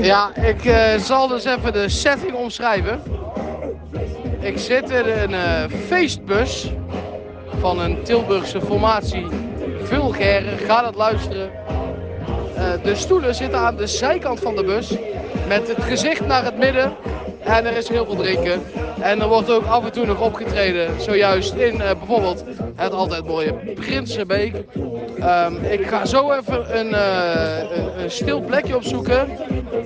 Ja, ik eh, zal dus even de setting omschrijven. Ik zit in een eh, feestbus van een Tilburgse formatie. Vulgaire, ga dat luisteren. Eh, de stoelen zitten aan de zijkant van de bus met het gezicht naar het midden. En er is heel veel drinken. En er wordt ook af en toe nog opgetreden, zojuist in eh, bijvoorbeeld het altijd mooie Prinsenbeek. Ehm, ik ga zo even een, eh, een, een stil plekje opzoeken,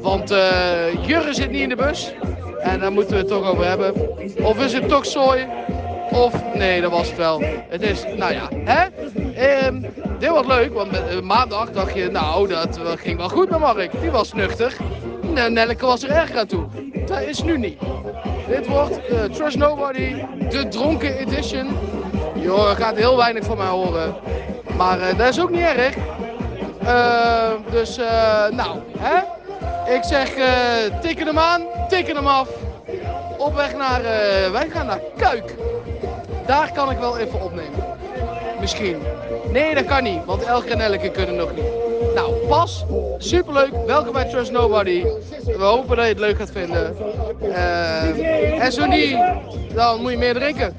want eh, Jurre zit niet in de bus. En daar moeten we het toch over hebben. Of is het toch zooi? Of nee, dat was het wel. Het is, nou ja, hè? Ehm, dit wordt leuk, want maandag dacht je, nou, dat ging wel goed met Mark. Die was nuchter. En Nelleke was er erg aan toe. Dat is nu niet. Dit wordt eh, Trust Nobody, de dronken edition. Joh, gaat heel weinig van mij horen. Maar eh, dat is ook niet erg. Eh, dus, eh, nou, hè? Ik zeg, eh tikken hem aan, tikken hem af. Op weg naar, eh, wij gaan naar Kuik. Daar kan ik wel even opnemen. Nee, dat kan niet, want Elke en Elke kunnen nog niet. Nou, pas. Superleuk. Welkom bij Trust Nobody. We hopen dat je het leuk gaat vinden. Eh, en zo niet, dan moet je meer drinken.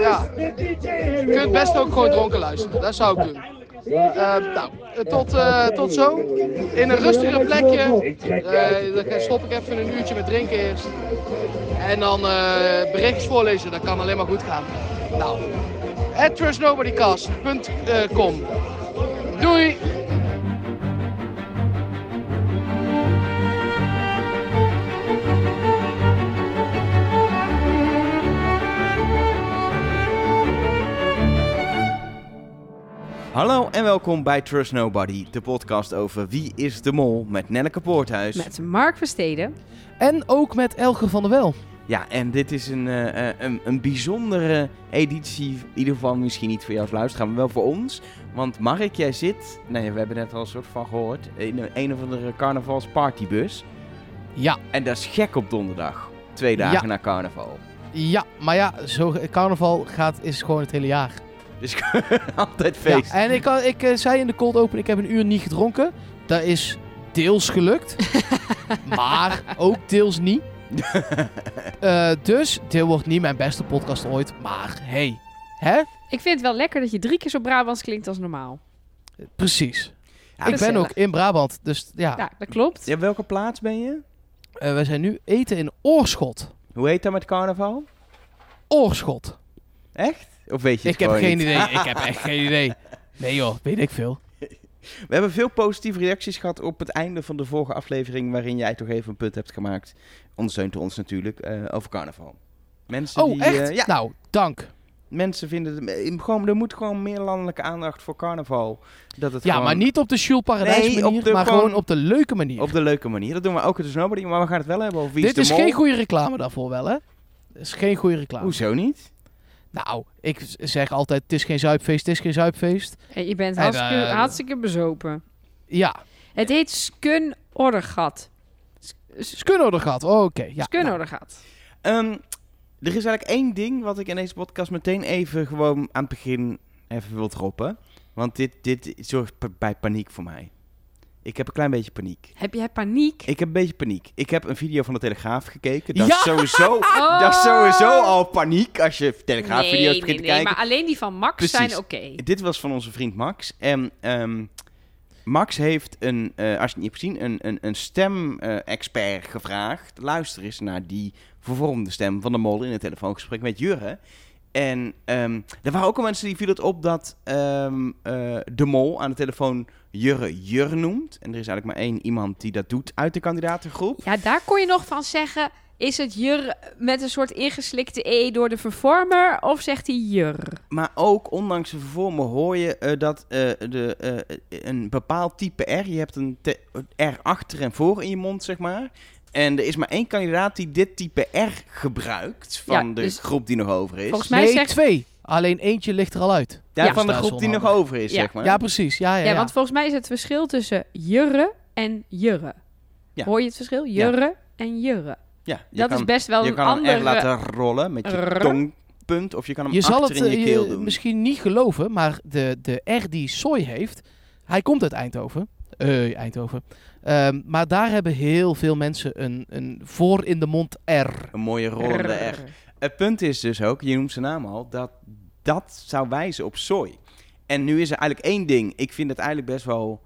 Ja. Je kunt best ook gewoon dronken luisteren. Dat zou ik doen. Eh, nou, tot, eh, tot zo. In een rustiger plekje. Dan stop ik even een uurtje met drinken eerst. En dan berichtjes voorlezen. Dat kan alleen maar goed gaan. Nou, at trustnobodycast.com. Doei! Hallo en welkom bij Trust Nobody, de podcast over Wie is de Mol met Nelleke Poorthuis. Met Mark Versteden. En ook met Elge van der Wel. Ja, en dit is een, eh, eh, een, een bijzondere editie, in ieder geval misschien niet voor jou als luisteraar, maar wel voor ons. Want Mark, jij zit, nee, we hebben net al een soort van gehoord, in een, een of andere carnavalspartybus. Ja, En dat is gek op donderdag, twee dagen Ja. na carnaval. ja, maar ja, zo, carnaval gaat, is gewoon het hele jaar. Dus altijd feest. Ja, en ik, had- ik eh, zei in de cold open, ik heb een uur niet gedronken. Dat is deels gelukt, maar ook deels niet. Eh, dus dit wordt niet mijn beste podcast ooit, maar hey, hè? Ik vind het wel lekker dat je drie keer zo Brabants klinkt als normaal. Precies. Ja, ik ben gezellig. ook in Brabant, dus ja. Ja, dat klopt. Ja, welke plaats ben je? Eh, we zijn nu eten in Oorschot. Hoe heet dat met carnaval? Oorschot. Echt? Of weet je het Ik heb gewoon geen niet? idee, ik heb echt geen idee. Nee joh, weet ik veel. We hebben veel positieve reacties gehad op het einde van de vorige aflevering, waarin jij toch even een punt hebt gemaakt. Ondersteunt ons natuurlijk eh, over carnaval. Mensen Oh, die, echt? eh, ja, Nou, dank. mensen vinden het, eh, gewoon, er moet gewoon meer landelijke aandacht voor carnaval. Dat het Ja, gewoon maar niet op de Jules Paradijs Nee, manier, de maar gewoon- gewoon op de leuke manier. op de leuke manier. Dat doen we ook dus nobody, maar we gaan het wel hebben over wie Dit is is de mol. geen goede reclame daarvoor wel, hè? Dit is geen goede reclame. Hoezo niet? Nou, ik zeg altijd, het is geen zuipfeest, het is geen zuipfeest. En je bent En, hartstikke, eh, hartstikke bezopen. Ja, Het heet Skun Ordergat. Skunnoder gehad. Oh, Oké, ja. Skun nou. Ehm, er is eigenlijk één ding wat ik in deze podcast meteen even gewoon aan het begin even wil droppen. Want dit, dit zorgt bij paniek voor mij. Ik heb een klein beetje paniek. Heb jij paniek? Ik heb een beetje paniek. Ik heb een video van de Telegraaf gekeken. Dat, Ja! is, sowieso, Oh! dat is sowieso al paniek als je Telegraaf-video's nee, begint nee, te nee, kijken. maar alleen die van Max Precies. zijn oké. Dit was van onze vriend Max. En ehm, Max heeft een, eh, als je het niet hebt gezien, een, een, een stem-expert gevraagd. Luister eens naar die vervormde stem van de mol in een telefoongesprek met Jurre. En ehm, er waren ook al mensen die viel het op dat ehm, eh, de mol aan de telefoon Jurre Jur noemt. En er is eigenlijk maar één iemand die dat doet uit de kandidatengroep. Ja, daar kon je nog van zeggen... Is het jur met een soort ingeslikte e door de vervormer? Of zegt hij jur? Maar ook, ondanks de vervormen, hoor je eh, dat eh, de, een bepaald type R... Je hebt een R achter en voor in je mond, zeg maar. En er is maar één kandidaat die dit type R gebruikt... van Ja, de dus groep die nog over is. volgens mij Nee, zegt... twee. Alleen eentje ligt er al uit. Ja, Ja. van de Dat is groep die nog onhandig. over is, Ja. zeg maar. Ja, precies. Ja, ja, Ja, ja. want volgens mij is het verschil tussen jurre en jurre. Ja. Hoor je het verschil? Jurre en jurre. Ja, je Dat kan, is best wel Je een kan andere... R laten rollen met je R. tongpunt... of je kan hem je zal achter het in je eh, keel je doen. misschien niet geloven, maar de, de R die Soy heeft, hij komt uit Eindhoven. eh, Eindhoven. Ehm, maar daar hebben heel veel mensen een, een voor in de mond R. Een mooie rollende R. Het punt is dus ook, je noemt zijn naam al, dat dat zou wijzen op sooi. En nu is er eigenlijk één ding. Ik vind het eigenlijk best wel...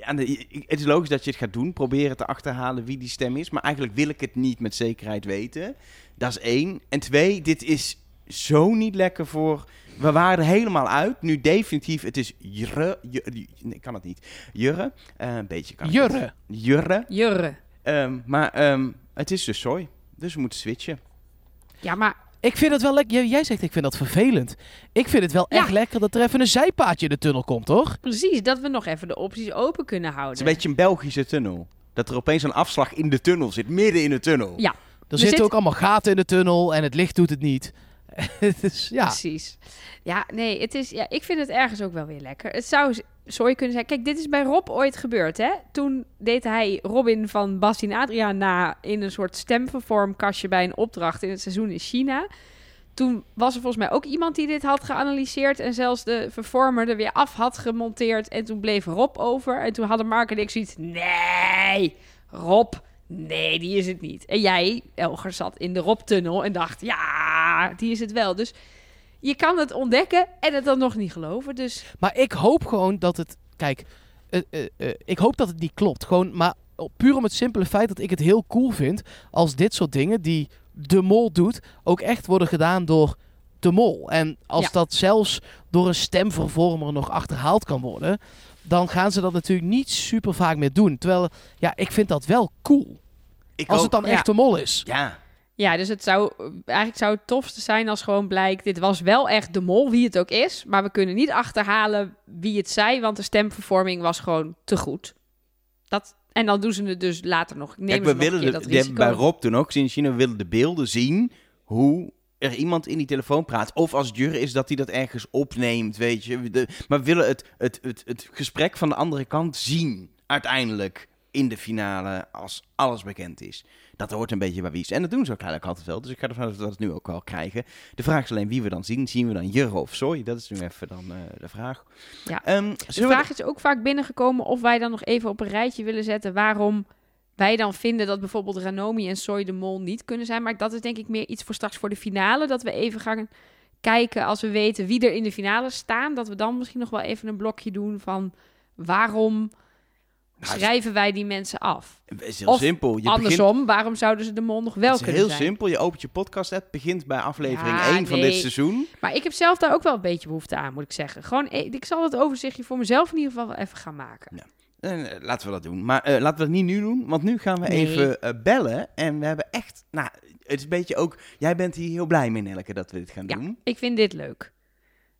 Het is logisch dat je het gaat doen. Proberen te achterhalen wie die stem is. Maar eigenlijk wil ik het niet met zekerheid weten. Dat is één. En twee, dit is zo niet lekker voor... We waren er helemaal uit. Nu definitief, het is jurre. nee, ik kan het niet. Jurre. Eh, een beetje kan het. Jurre. Jurre. Jurre. Ehm, maar ehm, het is dus sooi. Dus we moeten switchen. Ja, maar Ik vind het wel lekker. Jij- zegt ik vind dat vervelend. Ik vind het wel Ja. echt lekker dat er even een zijpaadje in de tunnel komt, toch? precies, dat we nog even de opties open kunnen Het houden. is een beetje een Belgische tunnel. Dat er opeens een afslag in de tunnel zit, midden in de tunnel. Ja. Er Er zitten zit- ook allemaal gaten in de tunnel en het licht doet het niet. Is, ja. Precies. Ja, nee, het is, ja, ik vind het ergens ook wel weer lekker. Het zou sorry kunnen zijn. Kijk, dit is bij Rob ooit gebeurd, hè? Toen deed hij Robin van Bastien Adriaan na in een soort stemvervormkastje bij een opdracht in het seizoen in China. Toen was er volgens mij ook iemand die dit had geanalyseerd en zelfs de vervormer er weer af had gemonteerd. En toen bleef Rob over. En toen hadden Mark en ik zoiets. Nee, Rob, nee, die is het niet. En jij, Elger, zat in de Rob-tunnel en dacht, ja, die is het wel. Dus je kan het ontdekken en het dan nog niet geloven. Dus Maar ik hoop gewoon dat het. Kijk, eh, eh, eh, ik hoop dat het niet klopt. Gewoon, maar puur om het simpele feit dat ik het heel cool vind als dit soort dingen die de mol doet, ook echt worden gedaan door de mol. En als Ja. dat zelfs door een stemvervormer nog achterhaald kan worden, dan gaan ze dat natuurlijk niet super vaak meer doen. Terwijl, ja, ik vind dat wel cool. Ik Als ook. het dan Ja. echt de mol is. Ja, ja, dus het zou eigenlijk zou het tofste zijn als gewoon blijkt, dit was wel echt de mol, wie het ook is. Maar we kunnen niet achterhalen wie het zei, want de stemvervorming was gewoon te goed. Dat, en dan doen ze het dus later nog. Nemen Kijk, ze we nog een willen keer de, dat bij. Rob toen ook gezien in China, we willen de beelden zien hoe er iemand in die telefoon praat. Of als Jur is dat hij dat ergens opneemt, weet je. De- maar we willen het, het, het, het gesprek van de andere kant zien, uiteindelijk, in de finale, als alles bekend is. Dat hoort een beetje bij Wies. En dat doen ze ook eigenlijk altijd wel. Dus ik ga ervan uit dat we dat nu ook wel krijgen. De vraag is alleen wie we dan zien. Zien we dan Jur of Soy? Dat is nu even dan eh, de vraag. Ja. Ehm, De we vraag is ook vaak binnengekomen of wij dan nog even op een rijtje willen zetten waarom wij dan vinden dat bijvoorbeeld Ranomi en Soy de Mol niet kunnen zijn. Maar dat is denk ik meer iets voor straks voor de finale. Dat we even gaan kijken als we weten wie er in de finale staan. Dat we dan misschien nog wel even een blokje doen van waarom schrijven wij die mensen af? Het is heel Of simpel. Je begint Andersom, waarom zouden ze de Mol nog wel Het is kunnen heel zijn? simpel. Je opent je podcast app, begint bij aflevering Ja, 1 van dit seizoen. Maar ik heb zelf daar ook wel een beetje behoefte aan, moet ik zeggen. Gewoon, eh, ik zal het overzichtje voor mezelf in ieder geval wel even gaan maken. Eh, laten we dat doen. Maar eh, laten we dat niet nu doen, want nu gaan we Nee. even bellen. En we hebben echt, nou, het is een beetje ook, jij bent hier heel blij mee, Nelke, dat we dit gaan Ja. doen. Ik vind dit leuk.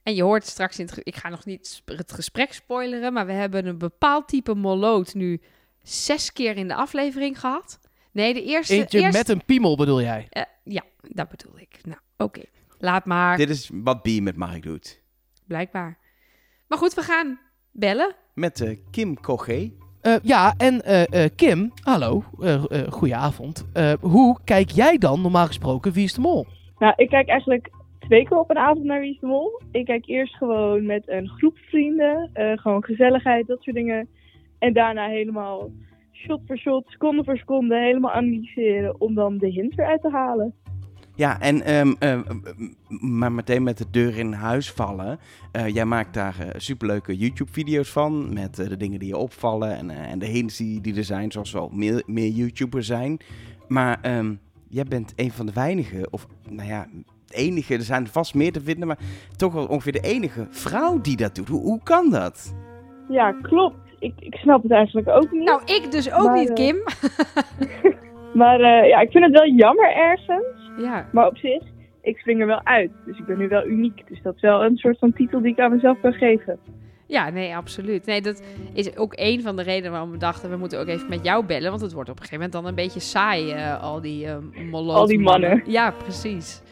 En je hoort straks in het... Ik ga nog niet het gesprek spoileren, maar we hebben een bepaald type moloot nu zes keer in de aflevering gehad. Nee, de eerste... Eentje eerste- met een piemel bedoel jij? Eh, ja, dat bedoel ik. Nou, oké. Laat maar. Dit is wat B met Mark doet. Blijkbaar. Maar goed, we gaan bellen. Met eh, Kim Kogé. Eh, ja, en eh, eh, Kim, hallo, eh eh goedenavond. Eh, hoe kijk jij dan normaal gesproken Wie is de Mol? Nou, ik kijk eigenlijk twee keer op een avond naar Wie is de Mol. Ik kijk eerst gewoon met een groep vrienden, eh, gewoon gezelligheid, dat soort dingen. En daarna helemaal shot voor shot, seconde voor seconde, helemaal analyseren om dan de hint eruit te halen. Ja, en ehm, eh, maar meteen met de deur in huis vallen. Eh, jij maakt daar eh, superleuke YouTube-video's van. Met de dingen die je opvallen en, en de hints die, die er zijn, zoals wel meer, meer YouTubers zijn. Maar ehm, jij bent een van de weinigen, of nou ja, enige, er zijn vast meer te vinden, maar toch wel ongeveer de enige vrouw die dat doet. Hoe, hoe kan dat? Ja, klopt. Ik, ik snap het eigenlijk ook niet. Nou, ik dus ook Maar, niet, eh, Kim. Maar eh, ja, ik vind het wel jammer ergens. ja. Maar op zich, ik spring er wel uit. Dus ik ben nu wel uniek. Dus dat is wel een soort van titel die ik aan mezelf kan geven. Ja, nee, absoluut. Nee, dat is ook een van de redenen waarom we dachten... we moeten ook even met jou bellen. Want het wordt op een gegeven moment dan een beetje saai, eh, al die uh, Al die mannen. Ja, precies.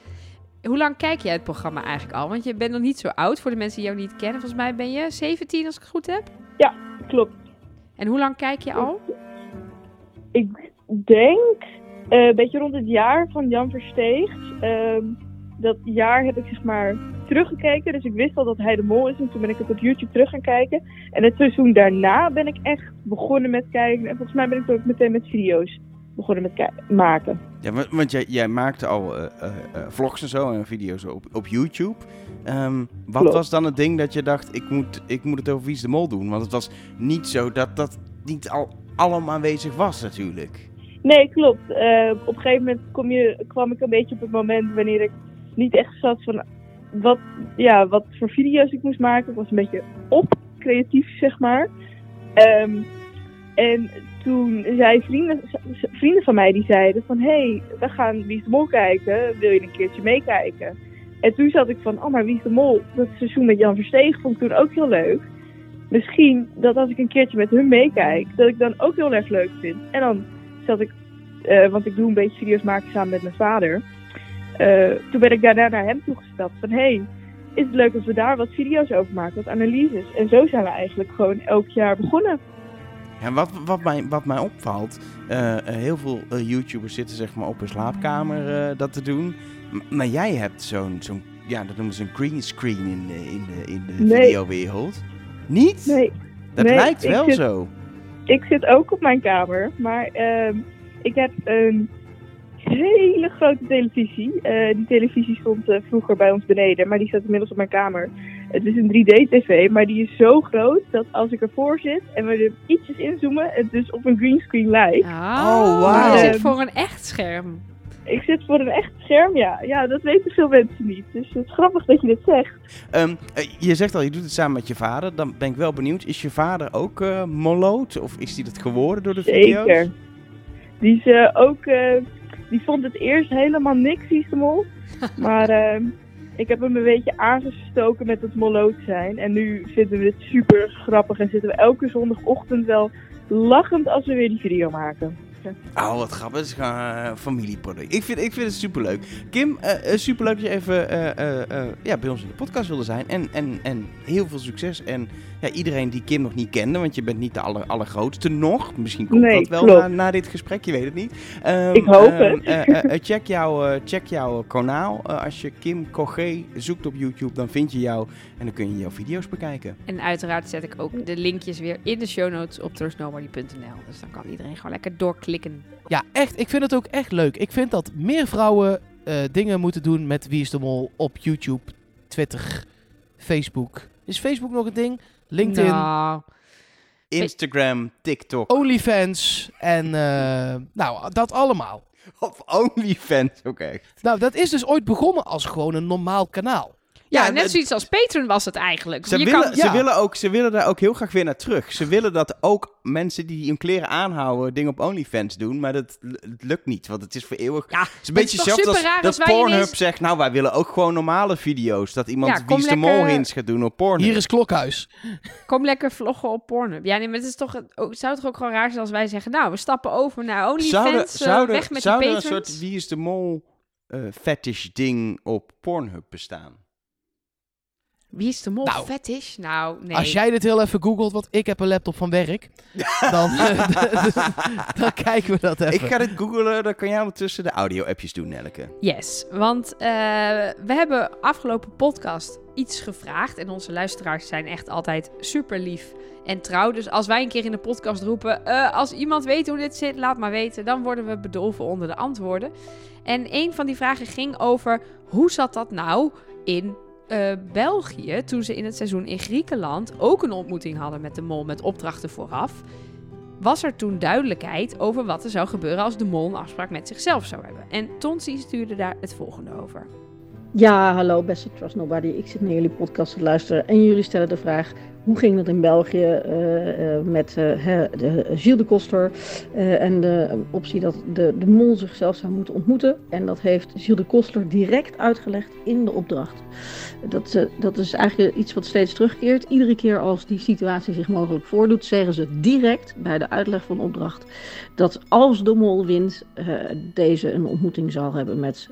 Hoe lang kijk jij het programma eigenlijk al? Want je bent nog niet zo oud, voor de mensen die jou niet kennen. Volgens mij ben je 17, als ik het goed heb. Klopt. En hoe lang kijk je al? Ik denk eh, een beetje rond het jaar van Jan Versteegt. Ehm, dat jaar heb ik zeg maar teruggekeken. Dus ik wist al dat hij de mol is. En toen ben ik het op YouTube terug gaan kijken. En het seizoen daarna ben ik echt begonnen met kijken. En volgens mij ben ik ook meteen met video's begonnen met maken. Ja, want, jij, jij maakte al eh, eh, eh, vlogs en zo en video's op, op YouTube. Ehm, wat Klopt. was dan het ding dat je dacht, ik moet, ik moet het over Wie is de Mol doen? Want het was niet zo dat dat niet al allemaal aanwezig was natuurlijk. Nee, klopt. Op een gegeven moment kom je, kwam ik een beetje op het moment wanneer ik niet echt zat van wat, ja, wat voor video's ik moest maken. Ik was een beetje op creatief, zeg maar. Ehm, en toen zei vrienden, vrienden van mij die zeiden van... hé, hey, we gaan Wie is de Mol kijken. Wil je een keertje meekijken? En toen zat ik van, oh, maar Wie is de Mol? Dat seizoen met Jan Versteeg vond ik toen ook heel leuk. Misschien dat als ik een keertje met hun meekijk, dat ik dan ook heel erg leuk vind. En dan zat ik, eh, want ik doe een beetje video's maken samen met mijn vader. Eh, toen ben ik daarna naar hem toegestapt van, hey, is het leuk als we daar wat video's over maken, wat analyses. En zo zijn we eigenlijk gewoon elk jaar begonnen. En wat, wat, mij, wat mij opvalt, eh, eh, heel veel eh, YouTubers zitten zeg maar op hun slaapkamer dat te doen. M- maar jij hebt zo'n, zo'n ja, dat noemen ze een green screen in de, in de, in de Nee. videowereld. Niet? Nee, dat nee, lijkt ik wel zit- zo. ik zit ook op mijn kamer, maar ehm, ik heb een hele grote televisie. Eh, die televisie stond eh, vroeger bij ons beneden, maar die staat inmiddels op mijn kamer. Het is een 3D-tv, maar die is zo groot dat als ik ervoor zit en we er ietsjes inzoomen, het dus op een greenscreen lijkt. Oh, wauw. Je zit Ehm, voor een echt scherm. Ik zit voor een echt scherm, ja. Ja, dat weten veel mensen niet. Dus het is grappig dat je dit zegt. Ehm, eh, je zegt al, je doet het samen met je vader. Dan ben ik wel benieuwd. Is je vader ook eh moloot? Of is hij dat geworden door de video's? Zeker. Die is ook, eh, die vond het eerst helemaal niks, die mol. maar ehm, ik heb hem een beetje aangestoken met het moloot zijn. En nu vinden we het super grappig en zitten we elke zondagochtend wel lachend als we weer die video maken. Oh, wat grappig. Het is gewoon eh, familieproduct. Ik vind, ik vind het superleuk. Kim, eh, eh, superleuk dat je even eh, eh, eh, ja, bij ons in de podcast wilde zijn. En, en, en heel veel succes. En ja, ja, die Kim nog niet kende, want je bent niet de aller, allergrootste nog. Misschien komt Nee, dat wel na, na dit gesprek, je weet het niet. Ehm, Ik hoop ehm, het. eh, eh, eh, check, jouw, eh, check jouw kanaal. Eh, als je Kim Cogé zoekt op YouTube, dan vind je jou en dan kun je jouw video's bekijken. En uiteraard zet ik ook de linkjes weer in de show notes op trustnobody.nl. Dus dan kan iedereen gewoon lekker doorklikken. Ja, echt. Ik vind het ook echt leuk. Ik vind dat meer vrouwen eh, dingen moeten doen met Wie is de Mol op YouTube, Twitter, Facebook. Is Facebook nog een ding? LinkedIn, Nou, Instagram, TikTok OnlyFans en eh, nou, dat allemaal. of OnlyFans ook echt. Nou, dat is dus ooit begonnen als gewoon een normaal kanaal. Ja, Ja, net zoiets als Patreon was het eigenlijk. Ze je willen, kan, ze, willen ook, ze willen daar ook heel graag weer naar terug. Ze willen dat ook mensen die hun kleren aanhouden dingen op OnlyFans doen. Maar dat lukt niet, want het is voor eeuwig. ja, Het is een beetje hetzelfde als super raar dat Pornhub ineens- zegt... Nou, wij willen ook gewoon normale video's. Dat iemand Ja, kom Wie is de Mol hints gaat doen op Pornhub. Hier is Klokhuis. Kom lekker vloggen op Pornhub. Ja, nee, maar het is toch, ook, zou het toch ook gewoon raar zijn als wij zeggen... Nou, we stappen over naar OnlyFans, eh, zou er- weg met die er een soort Wie is de Mol eh, fetish ding op Pornhub bestaan? Wie is de mol? Nou, Fetish? Nou, nee. Als jij dit heel even googelt, want ik heb een laptop van werk, dan, dan kijken we dat even. Ik ga dit googlen, dan kan jij ondertussen de audio-appjes doen, Nelke. Yes, want eh, we hebben afgelopen podcast iets gevraagd. En onze luisteraars zijn echt altijd super lief en trouw. Dus als wij een keer in de podcast roepen... eh, als iemand weet hoe dit zit, laat maar weten. Dan worden we bedolven onder de antwoorden. En een van die vragen ging over... hoe zat dat nou in eh, België... toen ze in het seizoen in Griekenland ook een ontmoeting hadden met de mol... met opdrachten vooraf... Was er toen duidelijkheid over wat er zou gebeuren als de mol een afspraak met zichzelf zou hebben? En Tonsi stuurde daar het volgende over. Ja, hallo beste Trust Nobody. Ik zit naar jullie podcast te luisteren en jullie stellen de vraag... hoe ging dat in België eh, eh, met hè, de, Gilles de Koster en de optie dat de, de mol zichzelf zou moeten ontmoeten. En dat heeft Gilles de Koster direct uitgelegd in de opdracht. Dat, dat is eigenlijk iets wat steeds terugkeert. Iedere keer als die situatie zich mogelijk voordoet, zeggen ze direct bij de uitleg van de opdracht... dat als de mol wint, deze een ontmoeting zal hebben met,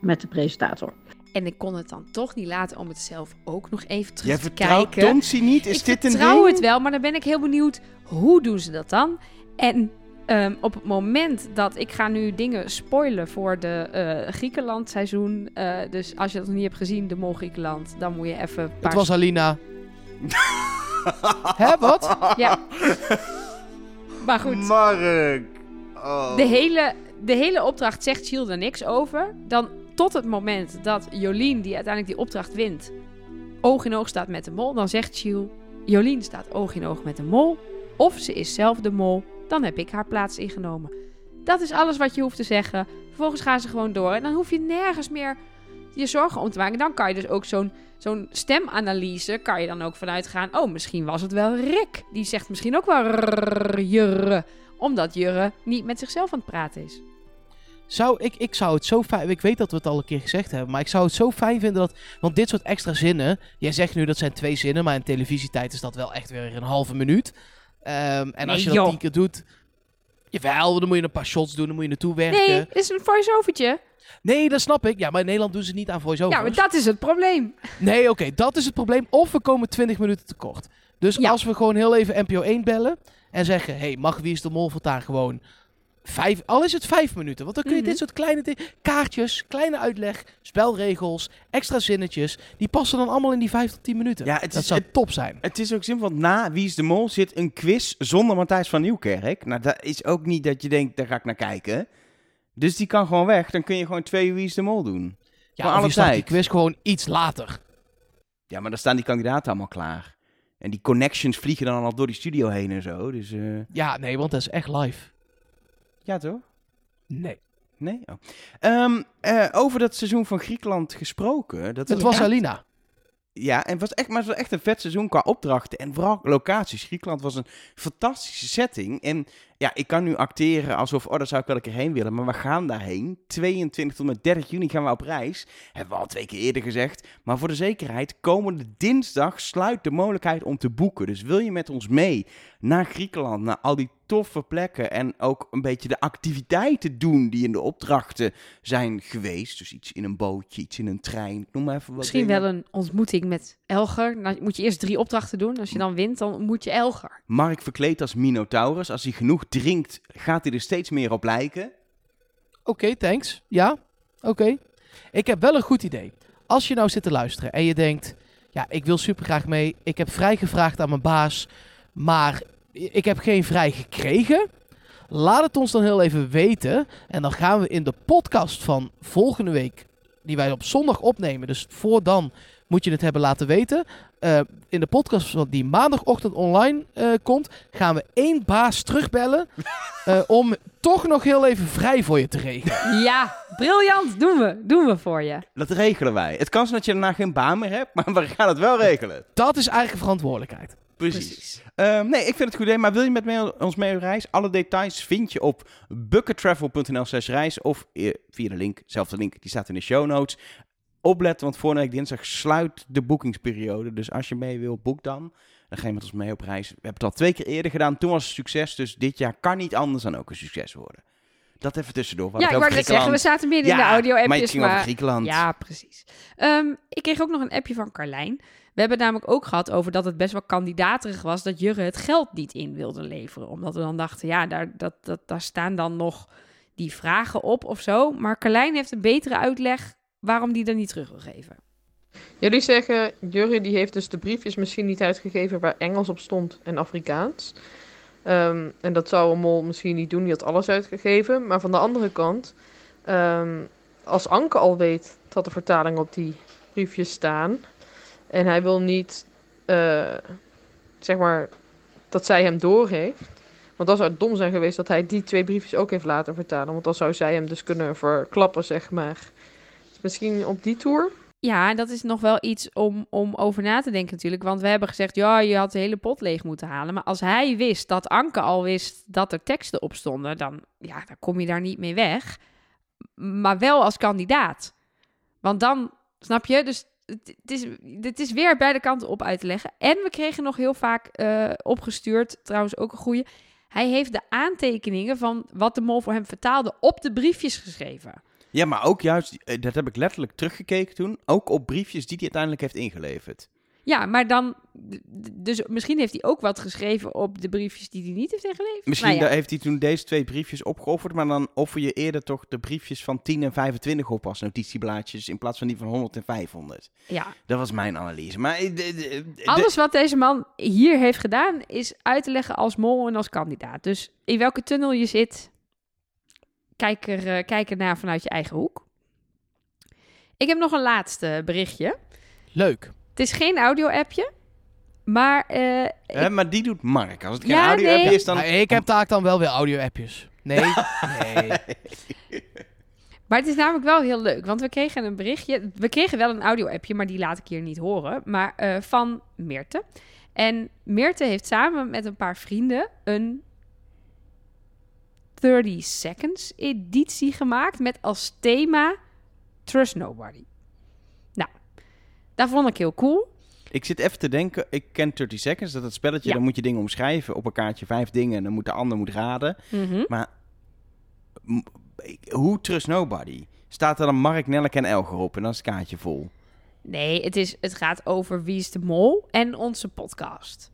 met de presentator. En ik kon het dan toch niet laten om het zelf ook nog even terug Jij te vertrouwt kijken. Tonsi niet? Is ik dit een vertrouw ding? het wel, maar dan ben ik heel benieuwd. Hoe doen ze dat dan? En Ehm, op het moment dat ik ga nu dingen spoilen voor de eh, Griekenland seizoen. eh, dus als je dat nog niet hebt gezien, de Mol Griekenland, dan moet je even. een Het paar- was Alina. Hè, wat? Ja. Maar goed. Mark. Oh. De hele, de hele opdracht zegt Shield er niks over. Dan tot het moment dat Jolien, die uiteindelijk die opdracht wint, oog in oog staat met de mol. Dan zegt Shield, Jolien staat oog in oog met de mol. Of ze is zelf de mol. Dan heb ik haar plaats ingenomen. Dat is alles wat je hoeft te zeggen. Vervolgens gaan ze gewoon door. En dan hoef je nergens meer je zorgen om te maken. Dan kan je dus ook zo'n stemanalyse, kan je dan ook vanuit gaan. Oh, misschien was het wel Rick. Die zegt misschien ook wel jurre omdat Jurre niet met zichzelf aan het praten is. Zou, ik, ik zou het zo fijn... Ik weet dat we het al een keer gezegd hebben. Maar ik zou het zo fijn vinden dat... Want dit soort extra zinnen... Jij zegt nu dat zijn twee zinnen. Maar in televisietijd is dat wel echt weer een halve minuut. Ehm, en als Nee, je dat joh. tien keer doet... Jawel, dan moet je een paar shots doen. Dan moet je naartoe werken. Nee, Nee, het is een voice-overtje. dat snap ik. Ja, maar in Nederland doen ze niet aan voice-overs. Ja, maar dat is het probleem. Nee, oké, dat is het probleem. Of we komen 20 minuten tekort. Dus Ja. als we gewoon heel even NPO 1 bellen en zeggen: hey, mag Wie is de Mol voortaan gewoon vijf, al is het vijf minuten, want dan kun je Mhm. dit soort kleine dingen, kaartjes, kleine uitleg, spelregels, extra zinnetjes, die passen dan allemaal in die vijf tot tien minuten. Ja, het dat is- zou het- top zijn. Het is ook simpel, want na Wie is de Mol zit een quiz zonder Matthijs van Nieuwkerk. Nou, dat is ook niet dat je denkt, daar ga ik naar kijken. Dus die kan gewoon weg. Dan kun je gewoon twee Wie is de Mol doen. Ja, alle je start die tijd. quiz gewoon iets later. Ja, maar dan staan die kandidaten allemaal klaar. En die connections vliegen dan al door die studio heen en zo. Dus eh, Ja, nee, want dat is echt live. Ja, toch? Nee. Nee? Oh. Ehm, eh, over dat seizoen van Griekenland gesproken. Dat Het was echt- Alina. Ja, en het was echt, maar het was echt een vet seizoen qua opdrachten en vooral locaties. Griekenland was een fantastische setting. En ja, ik kan nu acteren alsof, oh, daar zou ik wel een keer heen willen. Maar we gaan daarheen. 22 tot met 30 juni gaan we op reis. Hebben we al twee keer eerder gezegd. Maar voor de zekerheid, komende dinsdag sluit de mogelijkheid om te boeken. Dus wil je met ons mee naar Griekenland, naar al die toffe plekken. En ook een beetje de activiteiten doen die in de opdrachten zijn geweest. Dus iets in een bootje, iets in een trein. Noem maar even wat Misschien dingen. wel een ontmoeting met Elger. Dan moet je eerst drie opdrachten doen. Als je dan wint, dan ontmoet je Elger. Mark verkleed als Minotaurus. Als hij genoeg drinkt, gaat hij er steeds meer op lijken. Oké, thanks. Ja, oké. Ik heb wel een goed idee. Als je nou zit te luisteren en je denkt... Ja, ik wil super graag mee. Ik heb vrij gevraagd aan mijn baas. Maar ik heb geen vrij gekregen. Laat het ons dan heel even weten. En dan gaan we in de podcast van volgende week... Die wij op zondag opnemen. Dus voor dan moet je het hebben laten weten. Eh, in de podcast die maandagochtend online eh, komt... gaan we één baas terugbellen... eh, om toch nog heel even vrij voor je te regelen. Ja, briljant. Doen we. Doen we voor je. Dat regelen wij. Het kan zijn dat je daarna geen baan meer hebt, maar we gaan het wel regelen. Dat is eigen verantwoordelijkheid. Precies. Ehm, nee, ik vind het een goed idee. Maar wil je met mee- ons mee op reis? Alle details vind je op buckettravel.nl slash reis. Of via de link, zelfde link, die staat in de show notes. Opletten, want volgende week dinsdag sluit de boekingsperiode. Dus als je mee wil, boek dan. Dan ga je met ons mee op reis. We hebben het al twee keer eerder gedaan. Toen was het succes. Dus dit jaar kan niet anders dan ook een succes worden. Dat even tussendoor. Ja, ik wou net zeggen, we zaten midden in de maar het audio-appjes. ging Maar, over Griekenland. Ja, precies. Ehm, ik kreeg ook nog een appje van Carlijn. We hebben het namelijk ook gehad over dat het best wel kandidaterig was dat Jurre het geld niet in wilde leveren. Omdat we dan dachten, ja, daar, dat, dat, daar staan dan nog die vragen op of zo. Maar Carlijn heeft een betere uitleg waarom die er niet terug wil geven. Jullie zeggen, Jurre die heeft dus de briefjes misschien niet uitgegeven waar Engels op stond en Afrikaans. Ehm, en dat zou een mol misschien niet doen, die had alles uitgegeven. Maar van de andere kant, ehm, als Anke al weet dat de vertalingen op die briefjes staan. En hij wil niet, eh, zeg maar, dat zij hem doorheeft. Want dan zou het dom zijn geweest dat hij die twee briefjes ook heeft laten vertalen. Want dan zou zij hem dus kunnen verklappen, zeg maar. Misschien op die tour. Ja, dat is nog wel iets om, om over na te denken natuurlijk. Want we hebben gezegd, ja, je had de hele pot leeg moeten halen. Maar als hij wist dat Anke al wist dat er teksten op stonden, dan, ja, dan kom je daar niet mee weg. Maar wel als kandidaat. Want dan, snap je, dus het, is, het is weer beide kanten op uit te leggen. En we kregen nog heel vaak eh, opgestuurd, trouwens ook een goede. Hij heeft de aantekeningen van wat de mol voor hem vertaalde op de briefjes geschreven. Ja, maar ook juist, eh, dat heb ik letterlijk teruggekeken toen, ook op briefjes die hij uiteindelijk heeft ingeleverd. Ja, maar dan... Dus misschien heeft hij ook wat geschreven op de briefjes die hij niet heeft ingeleverd. Misschien Nou ja. heeft hij toen deze twee briefjes opgeofferd, maar dan offer je eerder toch de briefjes van 10 en 25 op als notitieblaadjes in plaats van die van 100 en 500. Ja, Dat was mijn analyse. Maar eh, de- de- de- alles wat deze man hier heeft gedaan is uit te leggen als mol en als kandidaat. Dus in welke tunnel je zit, kijk er, eh, kijk er naar vanuit je eigen hoek. Ik heb nog een laatste berichtje. Leuk. Het is geen audio-appje, maar eh, Hè, maar die doet Mark. Als het geen Ja, audio nee. is, dan... Maar ik heb taak dan wel weer audio-appjes. Nee, nee. Maar het is namelijk wel heel leuk, want we kregen een berichtje. We kregen wel een audio-appje, maar die laat ik hier niet horen. Maar eh, van Meerte. En Meerte heeft samen met een paar vrienden een 30 Seconds editie gemaakt met als thema Trust Nobody. Nou, dat vond ik heel cool. Ik zit even te denken, ik ken 30 Seconds, dat het spelletje, Ja. dan moet je dingen omschrijven, op een kaartje vijf dingen, en dan moet de ander moet raden. Mhm. M- ik- Hoe Trust Nobody? Staat er dan Mark, Nelleke en Elger op en dan is het kaartje vol. Nee, het, is, het gaat over Wie is de Mol en onze podcast.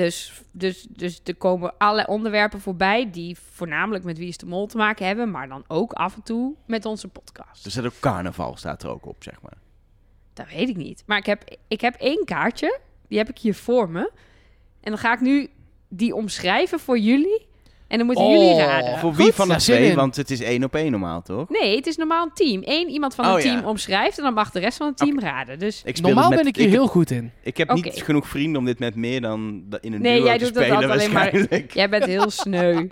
Dus, dus, dus er komen allerlei onderwerpen voorbij die voornamelijk met Wie is de Mol te maken hebben, maar dan ook af en toe met onze podcast. Dus dat ook carnaval staat er ook op, zeg maar. Dat weet ik niet. Maar ik heb, ik heb één kaartje, die heb ik hier voor me. En dan ga ik nu die omschrijven voor jullie. En dan moeten Oh, jullie raden. Voor wie goed, van de daar zin twee? in. Want het is één op één normaal, toch? Nee, het is normaal een team. Eén iemand van Oh, het team ja. omschrijft en dan mag de rest van het team raden. Dus Ik speel Normaal met- ben ik hier heel goed in. Ik heb Oké. niet genoeg vrienden om dit met meer dan da- in een Nee, duo jij te doet dat spelen altijd alleen maar- waarschijnlijk. Jij bent heel sneu.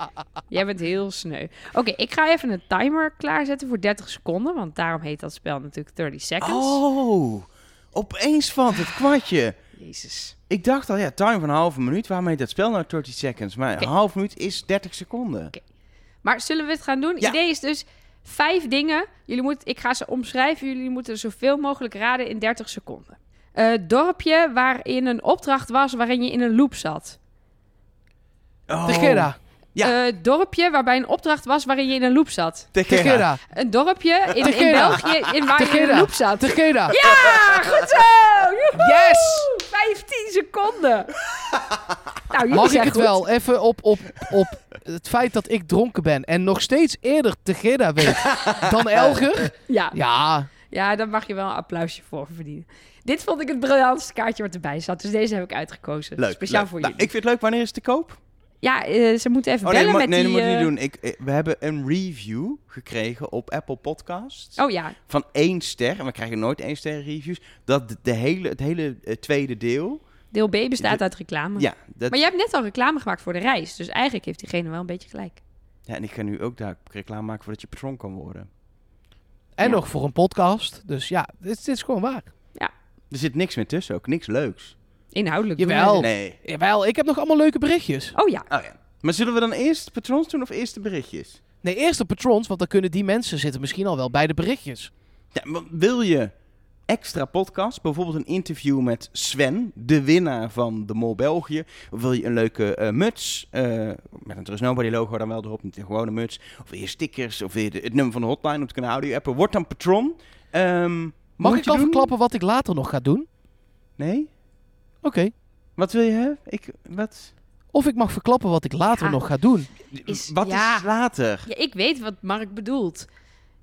Jij bent heel sneu. Oké, ik ga even een timer klaarzetten voor 30 seconden. Want daarom heet dat spel natuurlijk 30 seconds. Oh, opeens valt het kwartje. Jezus. Ik dacht al, ja, time van een halve minuut. Waarom heet dat spel nou 30 seconds? Maar een half minuut is 30 seconden. Maar zullen we het gaan doen? Het Ja. idee is dus vijf dingen. Jullie moeten, ik ga ze omschrijven. Jullie moeten zoveel mogelijk raden in 30 seconden. Eh, dorpje waarin een opdracht was waarin je in een loop zat. Oh, Tegera. Ja. Eh, dorpje waarbij een opdracht was waarin je in een loop zat. Tegera. Een dorpje in. België in waar je in een loop zat. Tegera. Ja, goed zo! Joehoe! Yes! 15 seconden. nou, Mag ik het goed. wel even op, op, op het feit dat ik dronken ben en nog steeds eerder Tegera weet dan Elger? Ja. Ja, ja, daar mag je wel een applausje voor verdienen. Dit vond ik het briljantste kaartje wat erbij zat. Dus deze heb ik uitgekozen. Leuk. Speciaal leuk. voor Nou, jullie. ik vind het leuk. Wanneer is het te koop? Ja, eh, ze moeten even Oh nee, bellen met nee, die... dat moet je eh, niet doen. Ik, eh, we hebben een review gekregen op Apple Podcasts. Oh ja, Van één ster. En we krijgen nooit één ster reviews. Dat de, de hele, het hele tweede deel. deel B bestaat De- uit reclame. Ja, dat, Maar je hebt net al reclame gemaakt voor de reis. Dus eigenlijk heeft diegene wel een beetje gelijk. ja, en ik ga nu ook daar reclame maken voordat je patron kan worden. en Ja. nog voor een podcast. Dus ja, dit, dit is gewoon waar. Er zit niks meer tussen ook. Niks leuks. Inhoudelijk. Jawel. Nee. Jawel, ik heb nog allemaal leuke berichtjes. Oh ja. Oh ja. Maar zullen we dan eerst patrons doen of eerst de berichtjes? Nee, eerst de patrons, want dan kunnen die mensen zitten misschien al wel bij de berichtjes. Ja, maar wil je extra podcast, bijvoorbeeld een interview met Sven, de winnaar van de Mol België? Of wil je een leuke eh, muts, eh, met een Trust Nobody logo dan wel erop, niet een gewone muts? Of wil je stickers, of wil je de- het nummer van de hotline om te kunnen audio appen? Word dan patron. Ehm, Mag ik al doen? verklappen wat ik later nog ga doen? Nee? Oké. Wat wil je hebben? Ik, wat? Of ik mag verklappen wat ik later Ja. nog ga doen. Is- wat ja. is later? ja, ik weet wat Mark bedoelt.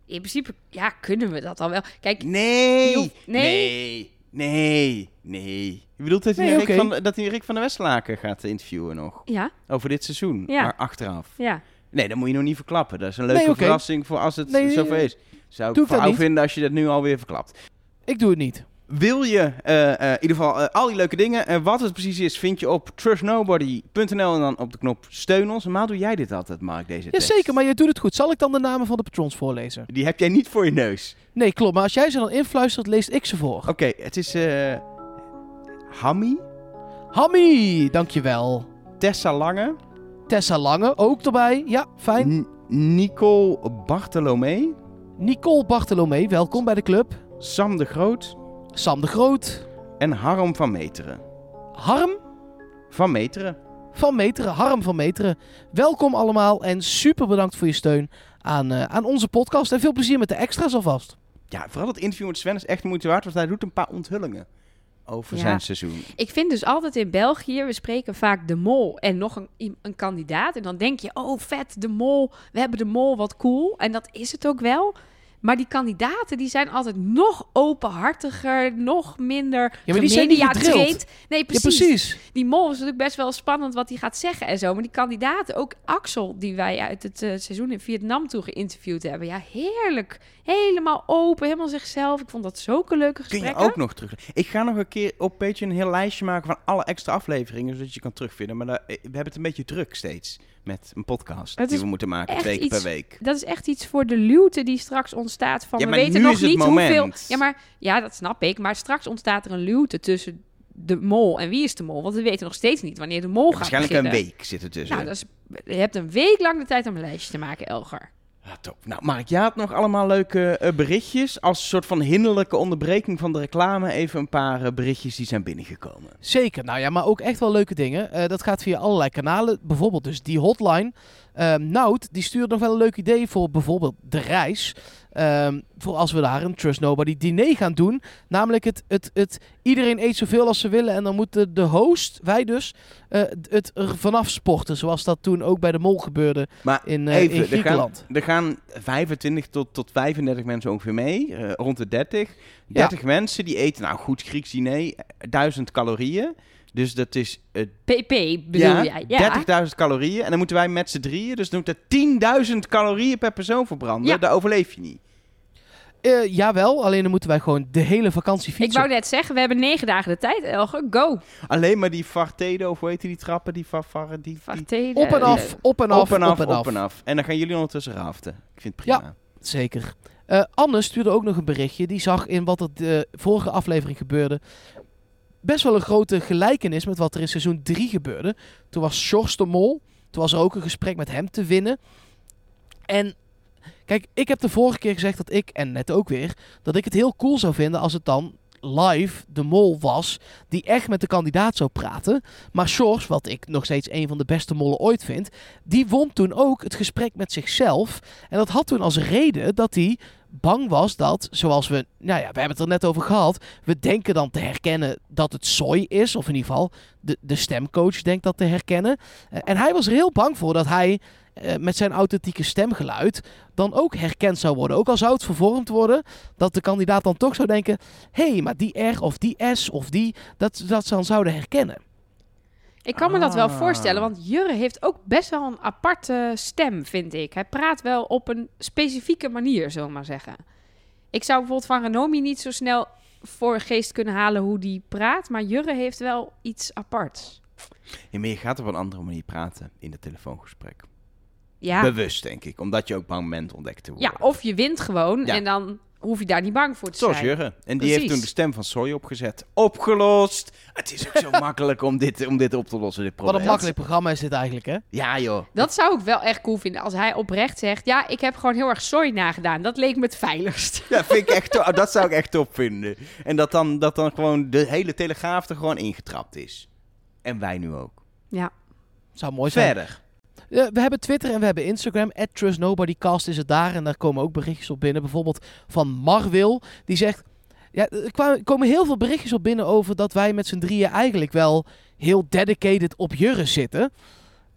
In principe, ja, kunnen we dat al wel. Kijk, Nee. Hoeft- nee? nee. Nee. Nee. Je bedoelt dat hij, Nee, Rick, van, dat hij Rick van der Westerlaken gaat interviewen nog? ja, Over dit seizoen, Ja. maar achteraf. ja. Nee, dat moet je nog niet verklappen. Dat is een leuke Nee, verrassing voor als het Nee, zover is. Zou ik niet. vinden als je dat nu alweer verklapt. Ik doe het niet. Wil je eh, eh, in ieder geval eh, al die leuke dingen, en wat het precies is, vind je op trustnobody.nl en dan op de knop steun ons. Normaal doe jij dit altijd, Mark, deze tekst. Jazeker, maar jij doet het goed. Zal ik dan de namen van de patrons voorlezen? Die heb jij niet voor je neus. Nee, klopt. Maar als jij ze dan influistert, lees ik ze voor. Oké, het is eh Hammy, Hammy, dankjewel. Tessa Lange, Tessa Lange, ook erbij. Ja, fijn. N- Nicole Bartolomé, Nicole Bartolomé, welkom bij de club. Sam de Groot Sam de Groot. en Harm van Meteren. Harm Van Meteren. van Meteren. Harm van Meteren. Welkom allemaal en super bedankt voor je steun aan, eh, aan onze podcast. En veel plezier met de extra's alvast. Ja, vooral het interview met Sven is echt de moeite waard, want hij doet een paar onthullingen. over Ja. zijn seizoen. Ik vind dus altijd in België, we spreken vaak de mol en nog een, een kandidaat. En dan denk je, oh vet, de mol, we hebben de mol, wat cool. En dat is het ook wel. Maar die kandidaten, die zijn altijd nog openhartiger, nog minder Ja, maar die zijn niet gemediatraind. Nee, Ja, precies. Die mol is natuurlijk best wel spannend wat hij gaat zeggen en zo. Maar die kandidaten, ook Axel, die wij uit het eh, seizoen in Vietnam toe geïnterviewd hebben. Ja, heerlijk. Helemaal open, helemaal zichzelf. Ik vond dat zulke leuke Kun gesprekken. je ook nog terug. Ik ga nog een keer op Patreon een heel lijstje maken van alle extra afleveringen, zodat je kan terugvinden. Maar daar- we hebben het een beetje druk steeds met een podcast die we moeten maken twee keer per week. Dat is echt iets voor de luwte die straks ontstaat. Van Ja, we weten nog niet moment. hoeveel. Ja, maar ja, dat snap ik. Maar straks ontstaat er een luwte tussen de mol en wie is de mol. Want we weten nog steeds niet wanneer de mol gaat Waarschijnlijk beginnen. een week zit er tussen. Nou, dat is, je hebt een week lang de tijd om een lijstje te maken, Elger. Ja, top. Nou, Mark, jij had nog allemaal leuke eh, berichtjes. Als soort van hinderlijke onderbreking van de reclame even een paar eh, berichtjes die zijn binnengekomen. Zeker, nou ja, maar ook echt wel leuke dingen. Eh, dat gaat via allerlei kanalen. Bijvoorbeeld dus die hotline. Ehm Nout, die stuurt nog wel een leuk idee voor bijvoorbeeld de reis. Ehm, voor als we daar een Trust Nobody diner gaan doen. Namelijk het, het, het iedereen eet zoveel als ze willen. En dan moeten de host, wij dus, eh, het er vanaf sporten. Zoals dat toen ook bij de Mol gebeurde Maar in, even, in er gaan, Griekenland. er gaan 25 tot, tot 35 mensen ongeveer mee. eh, rond de 30. 30 mensen die eten, nou goed, Grieks diner, eh, 1000 calorieën. Dus dat is eh, PP bedoel ja, jij? Ja. 30.000 calorieën. En dan moeten wij met z'n drieën, dus dan moet er 10.000 calorieën per persoon verbranden. Ja. Daar overleef je niet. Eh, jawel, alleen dan moeten wij gewoon de hele vakantie Ik fietsen. wou net zeggen, we hebben negen dagen de tijd, Elger. Go. Alleen maar die Vartedo, of hoe heet die, die trappen? Die Varvarren, die, die Varteden. Op en Eh, af, op en af, op en af, op en af. En dan gaan jullie ondertussen raften. Ik vind het prima. Zeker. Eh, Anne stuurde ook nog een berichtje. Die zag in wat er de vorige aflevering gebeurde. Best wel een grote gelijkenis met wat er in seizoen 3 gebeurde. Toen was Sjors de Mol. Toen was er ook een gesprek met hem te winnen. En kijk, ik heb de vorige keer gezegd dat ik, en net ook weer, dat ik het heel cool zou vinden als het dan live de mol was die echt met de kandidaat zou praten. Maar Sjors, wat ik nog steeds een van de beste mollen ooit vind, die won toen ook het gesprek met zichzelf. En dat had toen als reden dat hij bang was dat, zoals we, nou ja, we hebben het er net over gehad, we denken dan te herkennen dat het Soy is, of in ieder geval de, de stemcoach denkt dat te herkennen. Eh, en hij was er heel bang voor dat hij eh, met zijn authentieke stemgeluid dan ook herkend zou worden. Ook al zou het vervormd worden, dat de kandidaat dan toch zou denken, hé, hey, maar die R of die S of die, dat, dat ze dan zouden herkennen. Ik kan me dat wel Ah. voorstellen, want Jurre heeft ook best wel een aparte stem, vind ik. Hij praat wel op een specifieke manier, zullen we maar zeggen. Ik zou bijvoorbeeld van Renomi niet zo snel voor geest kunnen halen hoe die praat, maar Jurre heeft wel iets aparts. Ja, maar je gaat op een andere manier praten in het telefoongesprek. Ja, Bewust, denk ik. Omdat je ook bang bent ontdekt te worden. ja of je wint gewoon Ja. en dan hoef je daar niet bang voor te Zoals zijn. Jurgen. En die Precies. heeft toen de stem van Soy opgezet. Opgelost. Het is ook zo makkelijk om dit, om dit op te lossen, dit Wat probleem. een makkelijk programma is dit eigenlijk, hè? Ja, joh. Dat zou ik wel echt cool vinden als hij oprecht zegt: Ja, ik heb gewoon heel erg sorry nagedaan. Dat leek me het veiligst. Ja, vind ik echt, dat zou ik echt top vinden. En dat dan, dat dan gewoon de hele telegraaf er gewoon ingetrapt is. En wij nu ook. Ja. Zou mooi zijn. Verder. Eh, we hebben Twitter en we hebben Instagram. TrustNobodyCast is het daar. En daar komen ook berichtjes op binnen. Bijvoorbeeld van Marwil. Die zegt... Ja, er komen heel veel berichtjes op binnen over dat wij met z'n drieën eigenlijk wel heel dedicated op Jurre zitten.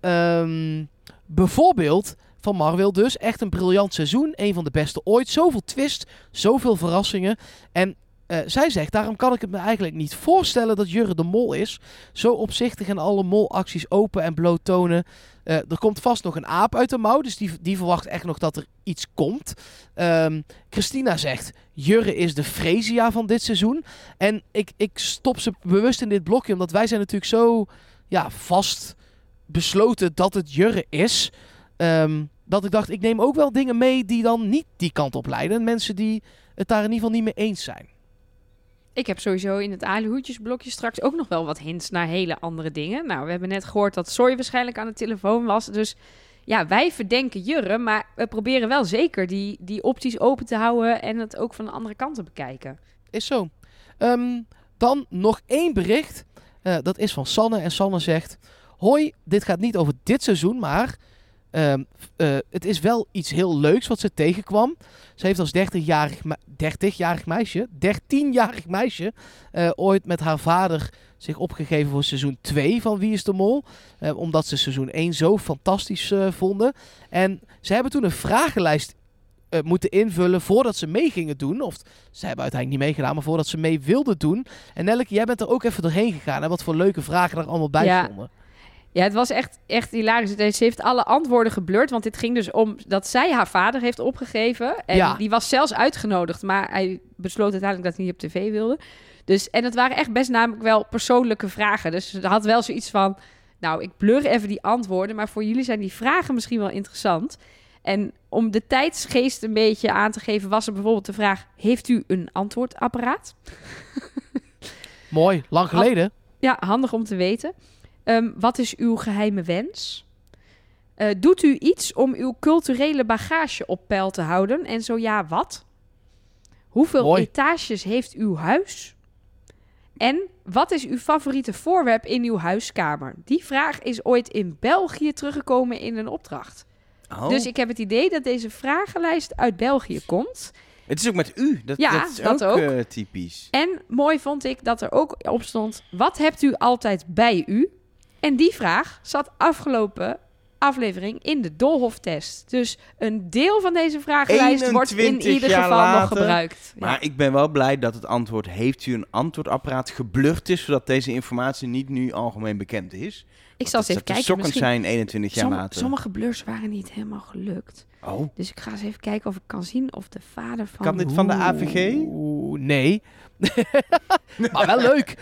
Ehm, bijvoorbeeld van Marwil dus. Echt een briljant seizoen. Een van de beste ooit. Zoveel twist. Zoveel verrassingen. En eh, zij zegt, daarom kan ik het me eigenlijk niet voorstellen dat Jurre de Mol is. Zo opzichtig en alle molacties open en bloot tonen. Eh, er komt vast nog een aap uit de mouw, dus die, die verwacht echt nog dat er iets komt. Ehm, Christina zegt, Jurre is de Fresia van dit seizoen. En ik, ik stop ze bewust in dit blokje, omdat wij zijn natuurlijk zo ja, vast besloten dat het Jurre is. Ehm, dat ik dacht, ik neem ook wel dingen mee die dan niet die kant op leiden. Mensen die het daar in ieder geval niet mee eens zijn. Ik heb sowieso in het Aluhoedjesblokje straks ook nog wel wat hints naar hele andere dingen. Nou, we hebben net gehoord dat Soy waarschijnlijk aan de telefoon was. Dus ja, wij verdenken Jurre, maar we proberen wel zeker die, die opties open te houden en het ook van de andere kant te bekijken. Is zo. Ehm, dan nog één bericht. Eh, dat is van Sanne. En Sanne zegt: Hoi, dit gaat niet over dit seizoen, maar ehm, eh, het is wel iets heel leuks wat ze tegenkwam. Ze heeft als 30-jarig, me- 30-jarig meisje, 13-jarig meisje, eh, ooit met haar vader zich opgegeven voor seizoen 2 van Wie is de Mol. Eh, omdat ze seizoen 1 zo fantastisch vonden. En ze hebben toen een vragenlijst moeten invullen voordat ze mee gingen doen. Of ze hebben uiteindelijk niet meegedaan, maar voordat ze mee wilden doen. En Nelleke, jij bent er ook even doorheen gegaan. En wat voor leuke vragen er allemaal bij Ja. stonden. Ja, het was echt, echt hilarisch. Ze heeft alle antwoorden geblurred. Want dit ging dus om dat zij haar vader heeft opgegeven. En Ja. die was zelfs uitgenodigd. Maar hij besloot uiteindelijk dat hij niet op tv wilde. Dus, en het waren echt best namelijk wel persoonlijke vragen. Dus ze had wel zoiets van... Nou, ik blur even die antwoorden. Maar voor jullie zijn die vragen misschien wel interessant. En om de tijdsgeest een beetje aan te geven... was er bijvoorbeeld de vraag... Heeft u een antwoordapparaat? Mooi, lang geleden. Ja, handig om te weten. Ehm, wat is uw geheime wens? Eh, doet u iets om uw culturele bagage op peil te houden? En zo ja, wat? Hoeveel Mooi. etages heeft uw huis? En wat is uw favoriete voorwerp in uw huiskamer? Die vraag is ooit in België teruggekomen in een opdracht. Oh. Dus ik heb het idee dat deze vragenlijst uit België komt. Het is ook met u. Dat, Ja, dat is dat ook, ook. eh, typisch. En mooi vond ik dat er ook op stond: wat hebt u altijd bij u? En die vraag zat afgelopen aflevering in de Dolhof-test. Dus een deel van deze vragenlijst wordt in 21 ieder geval nog gebruikt. Ja. Maar ik ben wel blij dat het antwoord heeft u een antwoordapparaat geblurred is, zodat deze informatie niet nu algemeen bekend is. ik zal eens even kijken. Misschien... zijn 21 jaar Som- later. sommige blurs waren niet helemaal gelukt. Oh, Dus ik ga eens even kijken of ik kan zien of de vader van... kan dit van de AVG? Oeh, nee. maar wel leuk.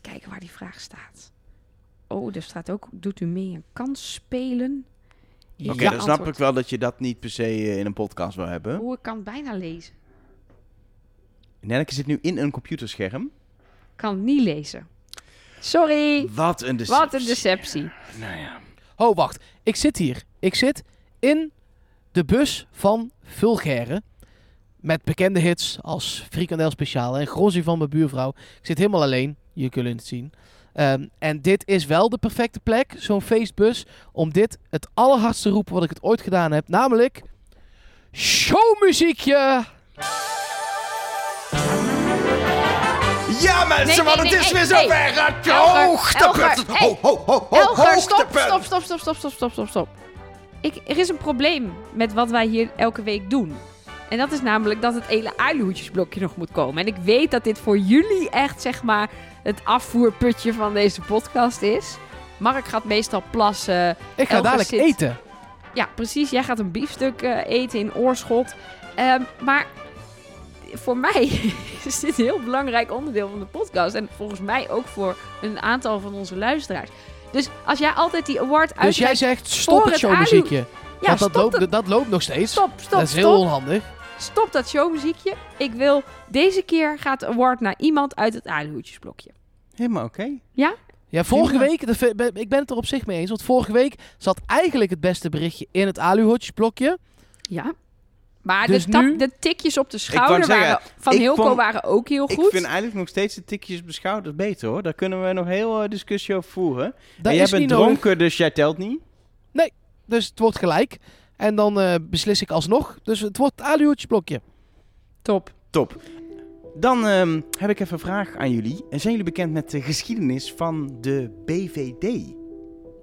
Kijken waar die vraag staat. Oh, er staat ook, doet u mee een kans spelen? Oké, Ja, dan snap antwoord. ik wel dat je dat niet per se eh, in een podcast wil hebben. Hoe ik kan het bijna lezen. Nelleke zit nu in een computerscherm. Ik kan het niet lezen. Sorry. Wat een deceptie. Wat een deceptie. Nou ja. Oh, wacht. Ik zit hier. Ik zit in de bus van Vulgaire. Met bekende hits als Frikandel Speciaal en Grozzy van mijn buurvrouw. Ik zit helemaal alleen. Je kunt het zien. Ehm, en dit is wel de perfecte plek, zo'n feestbus, om dit het allerhardste te roepen wat ik het ooit gedaan heb. Namelijk... Showmuziekje! Ja, mensen, Nee, nee, want nee, het is weer zover. Het hoogtepunt. Ho, ho, ho, ho, Elger, stop, hoogtepunt. stop, stop, stop, stop, stop, stop, stop, stop, stop, stop. Ik, er is een probleem met wat wij hier elke week doen. En dat is namelijk dat het hele aluhoedjesblokje nog moet komen. En ik weet dat dit voor jullie echt, zeg maar, het afvoerputje van deze podcast is. Mark gaat meestal plassen. Ik ga dadelijk zit- eten. Ja, precies. Jij gaat een biefstuk eh, eten in Oorschot. Ehm, maar voor mij is dit een heel belangrijk onderdeel van de podcast. En volgens mij ook voor een aantal van onze luisteraars. Dus als jij altijd die award Dus jij zegt stop het showmuziekje. Ja, dat, loopt, dat, dat loopt nog steeds. stop, stop, dat is heel stop. onhandig. Stop dat showmuziekje. Ik wil... Deze keer gaat de award naar iemand uit het aluhoedjesblokje. Helemaal oké. Ja, vorige Prima. week, ik ben het er op zich mee eens. Want vorige week zat eigenlijk het beste berichtje in het aluhotjesblokje. Ja. Maar Dus de, tap- nu- de tikjes op de schouder zeggen, waren, van ik Hilco vond- waren ook heel Ik goed. vind eigenlijk nog steeds de tikjes op de schouders beter hoor. Daar kunnen we nog heel eh, discussie over voeren. Dat en jij bent nodig. dronken, dus jij telt niet. Dus het wordt gelijk. En dan eh, beslis ik alsnog. Dus het wordt het aluhotjesblokje. Top. Top. Dan ehm, heb ik even een vraag aan jullie. En zijn jullie bekend met de geschiedenis van de BVD?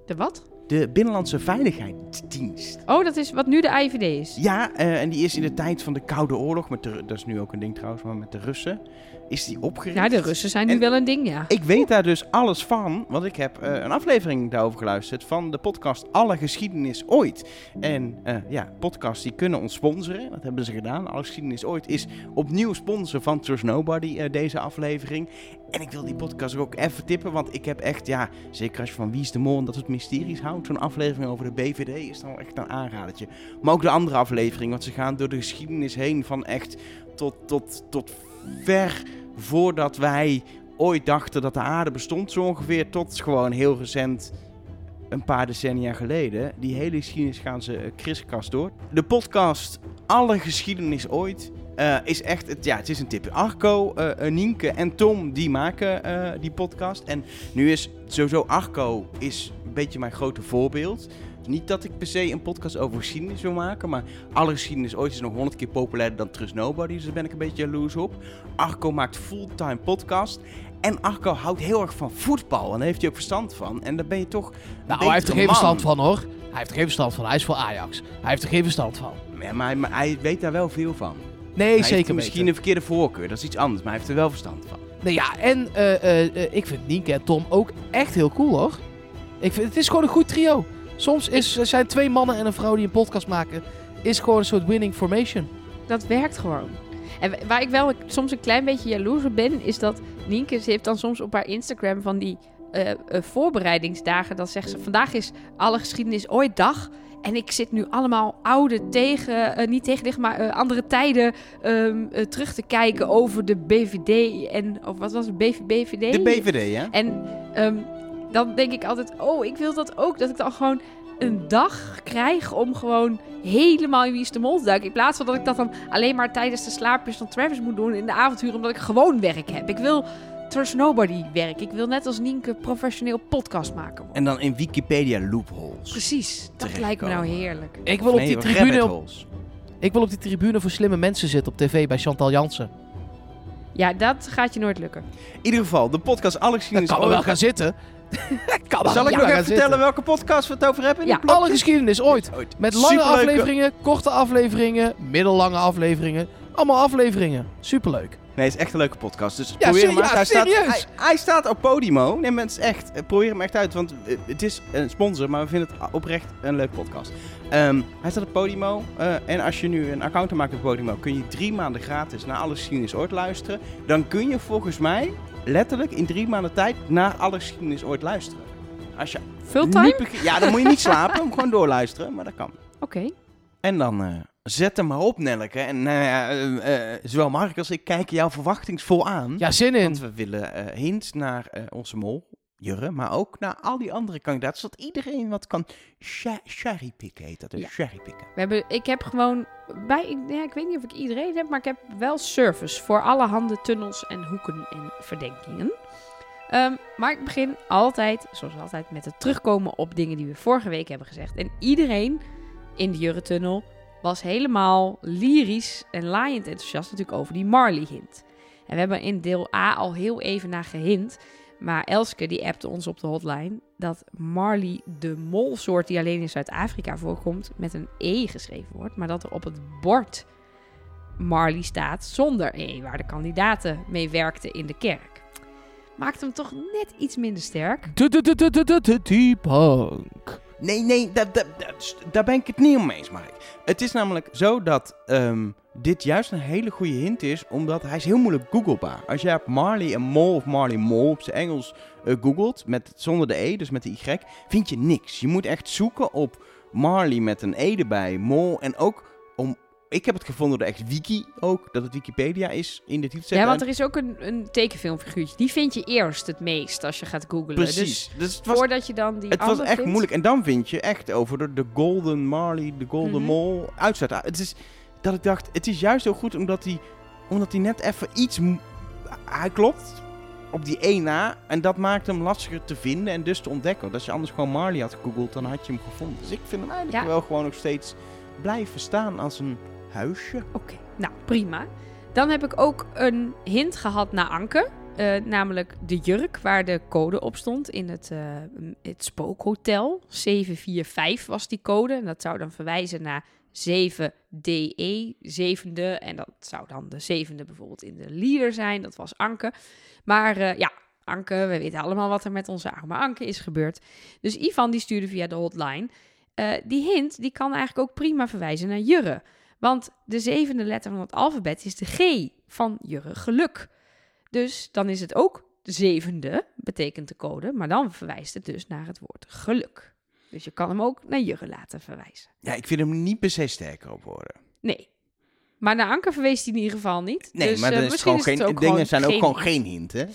De wat? De Binnenlandse Veiligheidsdienst. Oh, dat is wat nu de IVD is. Ja, eh, en die is in de tijd van de Koude Oorlog, met de, dat is nu ook een ding trouwens, maar met de Russen, is die opgericht. Ja, de Russen zijn nu En- wel een ding, ja. Ik weet daar dus alles van, want ik heb eh, een aflevering daarover geluisterd van de podcast Alle Geschiedenis Ooit. En eh, ja, podcasts die kunnen ons sponsoren, dat hebben ze gedaan. Alle Geschiedenis Ooit is opnieuw sponsor van Trust Nobody, eh, deze aflevering. En ik wil die podcast ook even tippen, want ik heb echt, ja, zeker als je van Wie is de Mol en dat soort mysteries houdt, zo'n aflevering over de BVD is dan echt een aanradertje. Maar ook de andere aflevering, want ze gaan door de geschiedenis heen van echt tot, tot, tot ver voordat wij ooit dachten dat de aarde bestond, zo ongeveer, tot gewoon heel recent, een paar decennia geleden. Die hele geschiedenis gaan ze eh, kriskast door. De podcast Alle Geschiedenis Ooit eh, is echt, het, ja, het is een tip. Arco, eh, Nienke en Tom, die maken die podcast. En nu is sowieso Arco is een beetje mijn grote voorbeeld. Niet dat ik per se een podcast over geschiedenis wil maken, maar alle geschiedenis ooit is nog honderd keer populairder dan Trust Nobody, dus daar ben ik een beetje jaloers op. Arco maakt fulltime podcast. En Arco houdt heel erg van voetbal. En daar heeft hij ook verstand van. En daar ben je toch. Nou, hij heeft er geen man. verstand van hoor. Hij heeft er geen verstand van. Hij is voor Ajax. Hij heeft er geen verstand van. Ja, maar, hij, maar hij weet daar wel veel van. Nee, hij zeker misschien weten. een verkeerde voorkeur. Dat is iets anders, maar hij heeft er wel verstand van. Nee, ja, en eh, eh, eh, ik vind Nienke en Tom ook echt heel cool hoor. Ik vind, het is gewoon een goed trio. Soms is, er zijn twee mannen en een vrouw die een podcast maken, is gewoon een soort winning formation. Dat werkt gewoon. En wa- waar ik wel soms een klein beetje jaloers op ben, is dat Nienke, ze heeft dan soms op haar Instagram van die eh, eh, voorbereidingsdagen. Dan zegt ze, vandaag is alle geschiedenis ooit dag. En ik zit nu allemaal oude tegen, eh, niet tegenlicht, maar eh, andere tijden ehm, eh, terug te kijken over de BVD en, of wat was het, BV, BVD? De BVD, hè? En ehm, dan denk ik altijd, oh, ik wil dat ook. Dat ik dan gewoon een dag krijg om gewoon helemaal in Wie is de Mol te duiken. In plaats van dat ik dat dan alleen maar tijdens de slaapjes van Travis moet doen in de avonturen. Omdat ik gewoon werk heb. Ik wil Trust Nobody werk. Ik wil net als Nienke professioneel podcastmaker worden. En dan in Wikipedia loopholes. Precies, dat lijkt me nou heerlijk. Ik wil, op die tribune op, ik wil op die tribune voor slimme mensen zitten op tv bij Chantal Jansen. Ja, dat gaat je nooit lukken. In ieder geval, de podcast Dat Geschiedenis kan er wel gaan zitten. kan Zal ik nog even vertellen welke podcast we het over hebben? in Ja? Alle geschiedenis ooit. Ooit. Met lange Superleuke- afleveringen, korte afleveringen, middellange afleveringen. Allemaal afleveringen. Superleuk. Nee, het is echt een leuke podcast. Dus Ja, probeer hem uit. ja, hij, staat, hij, hij staat op Podimo. Nee, mensen, echt. Probeer hem echt uit. Want eh, het is een sponsor, maar we vinden het oprecht een leuke podcast. Ehm, hij staat op Podimo. eh, en als je nu een account maakt op Podimo, kun je drie maanden gratis naar alle geschiedenis ooit luisteren. Dan kun je volgens mij letterlijk in drie maanden tijd naar alle geschiedenis ooit luisteren. Als je niet Ja, dan moet je niet slapen. Gewoon doorluisteren. Maar dat kan. Oké. En dan eh, zet hem maar op, Nelleke. En nou ja, eh, eh, zowel Mark als ik kijken jou verwachtingsvol aan. Ja, zin in. Want we willen eh hints naar eh, onze mol, Jurre, maar ook naar al die andere kandidaten. Zodat iedereen wat kan cherrypicken, heet dat dus. Ja. Cherrypicken. We hebben, ik heb gewoon bij, ik, ja, ik weet niet of ik iedereen heb, maar ik heb wel service voor alle handen, tunnels en hoeken en verdenkingen. Ehm, maar ik begin altijd, zoals altijd, met het terugkomen op dingen die we vorige week hebben gezegd. En iedereen in de Jurre-tunnel was helemaal lyrisch en laaiend enthousiast natuurlijk over die Marley-hint. En we hebben in deel A al heel even naar gehint. Maar Elske die appte ons op de hotline dat Marley de molsoort die alleen in Zuid-Afrika voorkomt met een E geschreven wordt. Maar dat er op het bord Marley staat zonder E, waar de kandidaten mee werkten in de kerk. Maakt hem toch net iets minder sterk. T-Punk. Nee, nee, daar, ben ik het niet mee eens, Mark. Het is namelijk zo dat ehm, dit juist een hele goede hint is, omdat hij is heel moeilijk googlebaar. Als jij op Marley en Mol of Marley Mol op zijn Engels eh, googelt, met, zonder de E, dus met de Y, vind je niks. Je moet echt zoeken op Marley met een E erbij, Mol en ook om... Ik heb het gevonden door echt wiki ook, dat het Wikipedia is in de titel. Ja, want er is ook een, een tekenfilmfiguurtje. Die vind je eerst het meest als je gaat googlen. Precies. Dus Dus was voordat je dan die Het was echt vindt. moeilijk. En dan vind je echt over de, de Golden Marley, de Golden Mhm. Mole uit Zuid- Het is dat ik dacht, het is juist heel goed omdat hij, omdat hij net even iets... Hij klopt op die 1 na en dat maakt hem lastiger te vinden en dus te ontdekken. Want als je anders gewoon Marley had gegoogeld, dan had je hem gevonden. Dus ik vind hem eigenlijk Ja. wel gewoon nog steeds blijven staan als een huisje. Oké, nou prima. Dan heb ik ook een hint gehad naar Anke. eh, namelijk de jurk waar de code op stond in het, eh, het spookhotel. 745 was die code. En dat zou dan verwijzen naar 7DE, zevende. En dat zou dan de zevende bijvoorbeeld in de leader zijn. Dat was Anke. Maar eh, ja, Anke, we weten allemaal wat er met onze arme Anke is gebeurd. Dus Ivan die stuurde via de hotline. eh, die hint die kan eigenlijk ook prima verwijzen naar Jurre. Want de zevende letter van het alfabet is de G van Jurre geluk. Dus dan is het ook de zevende, betekent de code. Maar dan verwijst het dus naar het woord geluk. Dus je kan hem ook naar Jurre laten verwijzen. Ja, ik vind hem niet per se sterker op worden. Nee. Maar naar Anker verwees hij in ieder geval niet. Nee, dus, maar is gewoon geen, ook dingen gewoon zijn ook geen gewoon geen hint, hè?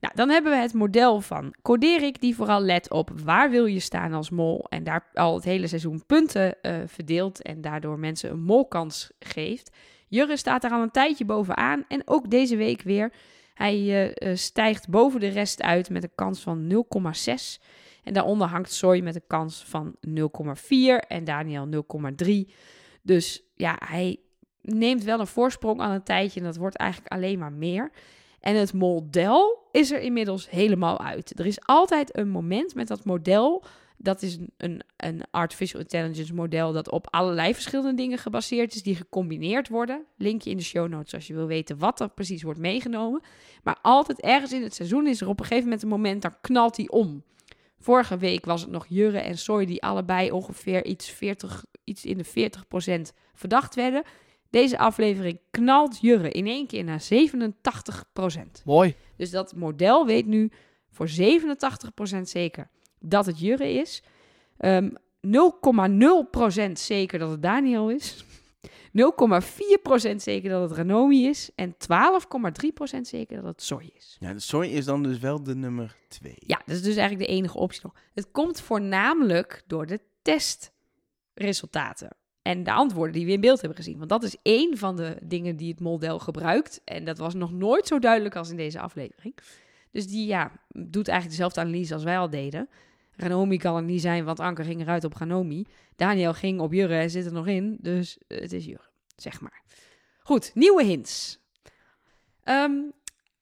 Nou, dan hebben we het model van Coderik, die vooral let op waar wil je staan als mol. En daar al het hele seizoen punten eh, verdeelt en daardoor mensen een molkans geeft. Jurre staat er al een tijdje bovenaan en ook deze week weer. Hij eh, stijgt boven de rest uit met een kans van 0,6. En daaronder hangt Soy met een kans van 0,4 en Daniel 0,3. Dus ja, hij neemt wel een voorsprong aan een tijdje en dat wordt eigenlijk alleen maar meer. En het model is er inmiddels helemaal uit. Er is altijd een moment met dat model. Dat is een, een, artificial intelligence model dat op allerlei verschillende dingen gebaseerd is, die gecombineerd worden. Linkje in de show notes als je wil weten wat er precies wordt meegenomen. Maar altijd ergens in het seizoen is er op een gegeven moment een moment, dan knalt hij om. Vorige week was het nog Jurre en Soy die allebei ongeveer iets, 40, iets in de 40% verdacht werden. Deze aflevering knalt Jurre in één keer naar 87%. Mooi. Dus dat model weet nu voor 87% zeker dat het Jurre is. Ehm 0,0% zeker dat het Daniel is. 0,4% zeker dat het Ranomi is. En 12,3% zeker dat het Soy is. Ja, de soy is dan dus wel de nummer twee. Ja, dat is dus eigenlijk de enige optie nog. Het komt voornamelijk door de testresultaten. En de antwoorden die we in beeld hebben gezien. Want dat is één van de dingen die het model gebruikt. En dat was nog nooit zo duidelijk als in deze aflevering. Dus die ja, doet eigenlijk dezelfde analyse als wij al deden. Ranomi kan het niet zijn, want Anker ging eruit op Ranomi. Daniel ging op Jurre en zit er nog in. Dus het is Jurre, zeg maar. Goed, nieuwe hints. Ehm,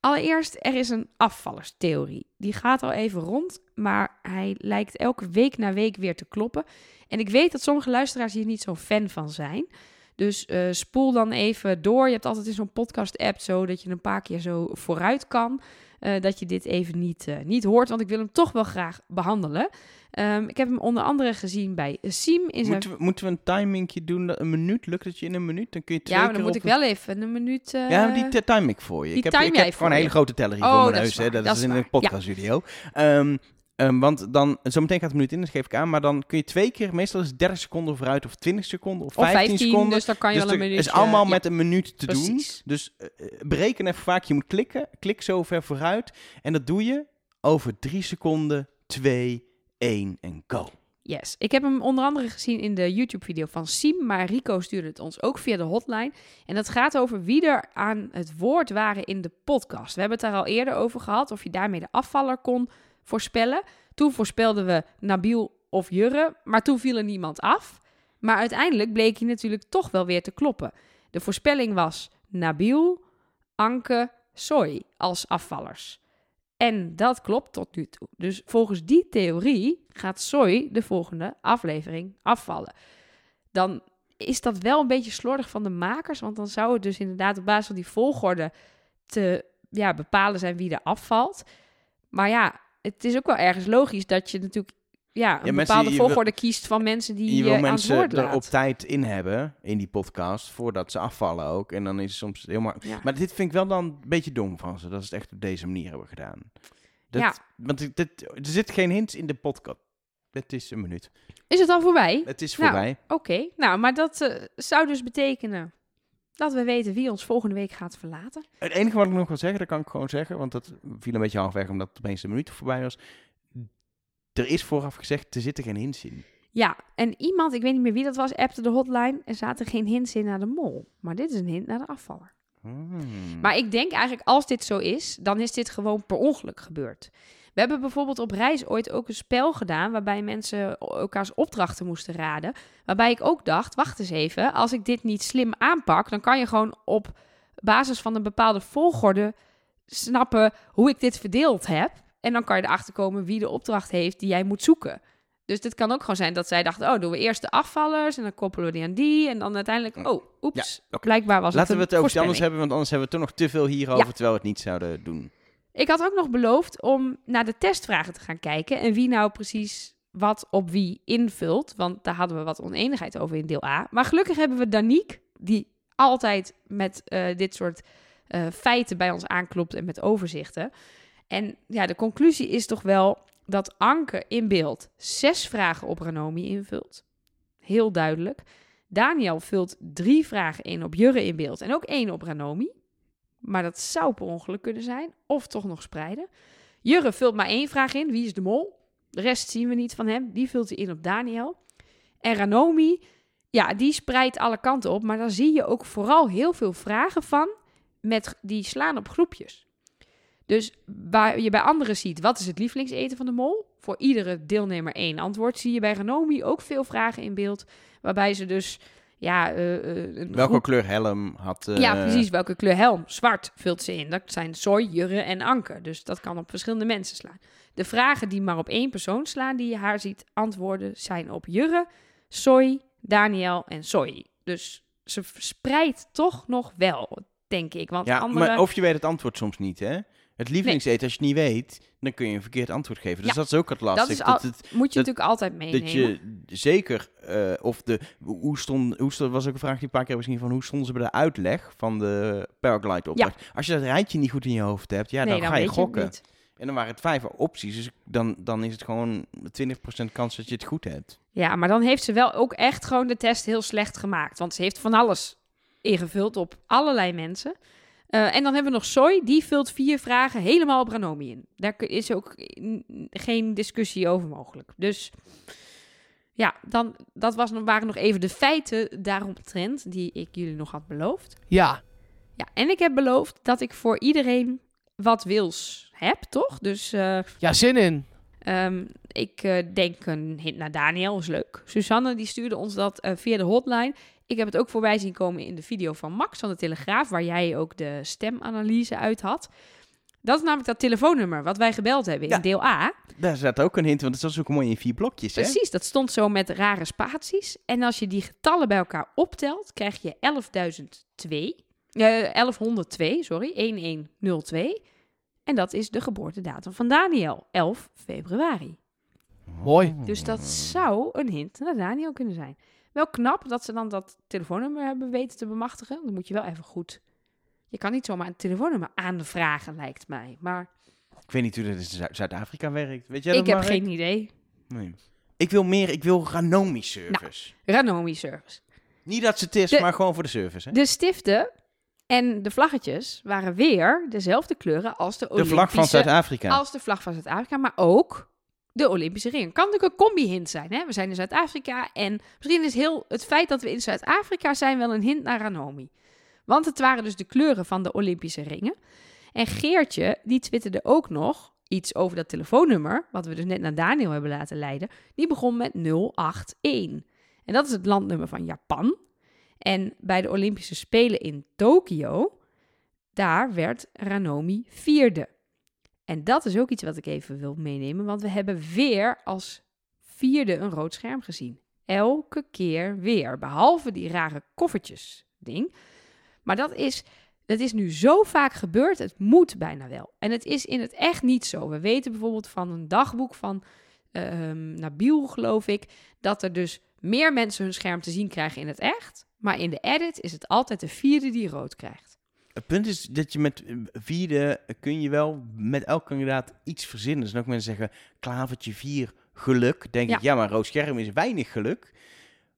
allereerst, er is een afvallerstheorie. Die gaat al even rond, maar hij lijkt elke week na week weer te kloppen. En ik weet dat sommige luisteraars hier niet zo fan van zijn. Dus eh, spoel dan even door. Je hebt altijd in zo'n podcast-app zo dat je een paar keer zo vooruit kan. Eh, dat je dit even niet, eh, niet hoort, want ik wil hem toch wel graag behandelen. Ehm, ik heb hem onder andere gezien bij Siem in zijn... Moeten we, moeten we een timingje doen? dat- Een minuut? Lukt het je in een minuut? Dan kun je twee Ja, maar dan moet ik wel even een minuut... een- eh, Ja, die time ik voor je. die ik heb, ik heb gewoon een hele grote teller hier Oh, voor mijn dat neus. is hè. Dat, dat is in een podcaststudio. Ehm, ehm, want dan, zometeen gaat het minuut in, dat geef ik aan. Maar dan kun je twee keer, meestal is het 30 seconden vooruit of 20 seconden of Of 15, 15, seconden. dus dan kan je Dus wel een minuut... is allemaal ja, met een minuut te doen. precies. Dus eh, eh, bereken even vaak. Je moet klikken. Klik zo ver vooruit. En dat doe je over 3 seconden, 2, 1 en go. Yes. Ik heb hem onder andere gezien in de YouTube-video van Siem, maar Rico stuurde het ons ook via de hotline. En dat gaat over wie er aan het woord waren in de podcast. We hebben het daar al eerder over gehad, of je daarmee de afvaller kon voorspellen. Toen voorspelden we Nabil of Jurre, maar toen viel er niemand af. Maar uiteindelijk bleek hij natuurlijk toch wel weer te kloppen. De voorspelling was Nabil, Anke, Soy als afvallers. En dat klopt tot nu toe. Dus volgens die theorie gaat Soy de volgende aflevering afvallen. Dan is dat wel een beetje slordig van de makers, want dan zou het dus inderdaad op basis van die volgorde te ja, bepalen zijn wie er afvalt. Maar ja, het is ook wel ergens logisch dat je natuurlijk ja, een Ja, mensen, bepaalde wil- volgorde kiest van mensen die je je wil mensen er op tijd in hebben, in die podcast, voordat ze afvallen ook. En dan is het soms helemaal... Ja. Maar dit vind ik wel dan een beetje dom van ze, dat ze het echt op deze manier hebben gedaan. Dat, Ja. Want dit, dit- er zit geen hint in de podcast. Het is een minuut. Is het al voorbij? Het is Nou, voorbij. Oké, nou, maar dat eh, zou dus betekenen dat we weten wie ons volgende week gaat verlaten. Het enige wat ik nog wil zeggen, dat kan ik gewoon zeggen, want dat viel een beetje halfweg omdat opeens de minuut voorbij was. Er is vooraf gezegd, er zitten geen hints in. Ja, en iemand, ik weet niet meer wie dat was, appte de hotline. Er zaten geen hints in naar de mol. Maar dit is een hint naar de afvaller. Hmm. Maar ik denk eigenlijk, als dit zo is, dan is dit gewoon per ongeluk gebeurd. We hebben bijvoorbeeld op reis ooit ook een spel gedaan waarbij mensen elkaars opdrachten moesten raden. Waarbij ik ook dacht, wacht eens even, als ik dit niet slim aanpak, dan kan je gewoon op basis van een bepaalde volgorde snappen hoe ik dit verdeeld heb. En dan kan je erachter komen wie de opdracht heeft die jij moet zoeken. Dus dit kan ook gewoon zijn dat zij dachten, oh, doen we eerst de afvallers en dan koppelen we die aan die. En dan uiteindelijk, oh, oeps, Ja, blijkbaar was Laten we het het een over iets anders hebben, want anders hebben we toch nog te veel hierover, Ja. terwijl we het niet zouden doen. Ik had ook nog beloofd om naar de testvragen te gaan kijken en wie nou precies wat op wie invult. Want daar hadden we wat oneenigheid over in deel A. Maar gelukkig hebben we Danique, die altijd met eh, dit soort eh, feiten bij ons aanklopt en met overzichten. En ja, de conclusie is toch wel dat Anke in beeld zes vragen op Ranomi invult. Heel duidelijk. Daniel vult drie vragen in op Jurre in beeld en ook één op Ranomi. Maar dat zou per ongeluk kunnen zijn. Of toch nog spreiden. Jurre vult maar één vraag in. Wie is de mol? De rest zien we niet van hem. Die vult hij in op Daniel. En Ranomi, ja, die spreidt alle kanten op. Maar daar zie je ook vooral heel veel vragen van. Met, die slaan op groepjes. Dus waar je bij anderen ziet, wat is het lievelingseten van de mol? Voor iedere deelnemer één antwoord. Zie je bij Ranomi ook veel vragen in beeld. Waarbij ze dus, ja, eh, eh, Welke groep- kleur helm had... eh, ja, precies. Welke kleur helm? Zwart vult ze in. Dat zijn Soy, Jurre en Anke. Dus dat kan op verschillende mensen slaan. De vragen die maar op één persoon slaan, die je haar ziet antwoorden, zijn op Jurre, Soy, Daniel en Soy. Dus ze verspreidt toch nog wel, denk ik. Want Ja, andere... maar of je weet het antwoord soms niet, hè? Het lievelingseten, als je het niet weet, dan kun je een verkeerd antwoord geven. Dus Ja, dat is ook het dat lastig. is al- het, moet je dat- natuurlijk altijd meenemen. dat je zeker, eh, of de, hoe stond, hoe stond, was ook een vraag die een paar keer misschien van, hoe stonden ze bij de uitleg van de paraglide opdracht? Als je dat rijtje niet goed in je hoofd hebt, ja, nee, dan, ga je gokken. en dan waren het vijf opties, dus dan, dan is het gewoon 20% kans dat je het goed hebt. Ja, maar dan heeft ze wel ook echt gewoon de test heel slecht gemaakt. Want ze heeft van alles ingevuld op allerlei mensen. Eh, en dan hebben we nog Soy, die vult vier vragen helemaal op Ranomi in. Daar is ook geen discussie over mogelijk. Dus ja, dan, dat was, nog- waren nog even de feiten daaromtrent die ik jullie nog had beloofd. Ja, Ja, en ik heb beloofd dat ik voor iedereen wat wils heb, toch? Dus eh, ja, zin in. Ehm, ik eh, denk een hint naar Daniel, is leuk. Suzanne die stuurde ons dat eh, via de hotline. Ik heb het ook voorbij zien komen in de video van Max van de Telegraaf, waar jij ook de stemanalyse uit had. Dat is namelijk dat telefoonnummer wat wij gebeld hebben in Ja. deel A. Daar zat ook een hint, want het was ook mooi in vier blokjes, hè? Precies, dat stond zo met rare spaties. En als je die getallen bij elkaar optelt, krijg je 11.002. eh 1102, sorry, 1102. En dat is de geboortedatum van Daniel, 11 februari. Mooi. Dus dat zou een hint naar Daniel kunnen zijn. Wel knap dat ze dan dat telefoonnummer hebben weten te bemachtigen. Dan moet je wel even goed... Je kan niet zomaar een telefoonnummer aanvragen, lijkt mij. Maar Ik weet niet hoe dat in Zu- Zuid-Afrika werkt. Weet jij ik dat, heb Mark? geen idee. Nee. Ik wil meer, ik wil Ranomi service. Ranomi Service. Niet dat ze het is, De- maar gewoon voor de service, hè? De stiften en de vlaggetjes waren weer dezelfde kleuren als de De Olympische... vlag van Zuid-Afrika. Als de vlag van Zuid-Afrika, maar ook de Olympische ring. Kan natuurlijk een combi-hint zijn. Hè? We zijn in Zuid-Afrika en misschien is heel het feit dat we in Zuid-Afrika zijn wel een hint naar Ranomi. Want het waren dus de kleuren van de Olympische ringen. En Geertje, die twitterde ook nog iets over dat telefoonnummer, wat we dus net naar Daniel hebben laten leiden. Die begon met 081. En dat is het landnummer van Japan. En bij de Olympische Spelen in Tokio, daar werd Ranomi vierde. En dat is ook iets wat ik even wil meenemen, want we hebben weer als vierde een rood scherm gezien. Elke keer weer, behalve die rare koffertjes ding. Maar dat is, dat is nu zo vaak gebeurd, het moet bijna wel. En het is in het echt niet zo. We weten bijvoorbeeld van een dagboek van ehm Nabil, geloof ik, dat er dus meer mensen hun scherm te zien krijgen in het echt. Maar in de edit is het altijd de vierde die rood krijgt. Het punt is dat je met eh, vierde kun je wel met elk kandidaat iets verzinnen. Dus dan ook mensen zeggen, klavertje vier, geluk. Denk Ja. ik, ja, maar rood scherm is weinig geluk.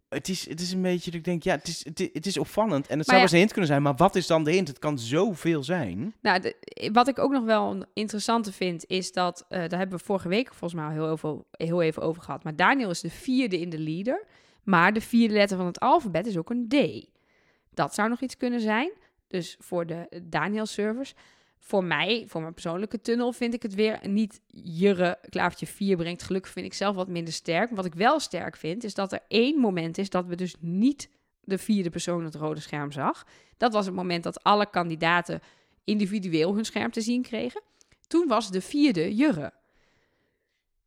Het is, het is een beetje dat ik denk, ja, het is, het is, het is opvallend. En het zou ja- best een hint kunnen zijn, maar wat is dan de hint? Het kan zoveel zijn. Nou, de- wat ik ook nog wel een interessante vind, is dat, eh, daar hebben we vorige week volgens mij al heel even, heel even over gehad. Maar Daniel is de vierde in de leader. Maar de vierde letter van het alfabet is ook een D. Dat zou nog iets kunnen zijn. Dus voor de Daniel-servers. Voor mij, voor mijn persoonlijke tunnel, vind ik het weer niet Jurre klavertje 4 brengt geluk. Vind ik zelf wat minder sterk. Wat ik wel sterk vind, is dat er één moment is dat we dus niet de vierde persoon het rode scherm zag. Dat was het moment dat alle kandidaten individueel hun scherm te zien kregen. Toen was de vierde Jurre.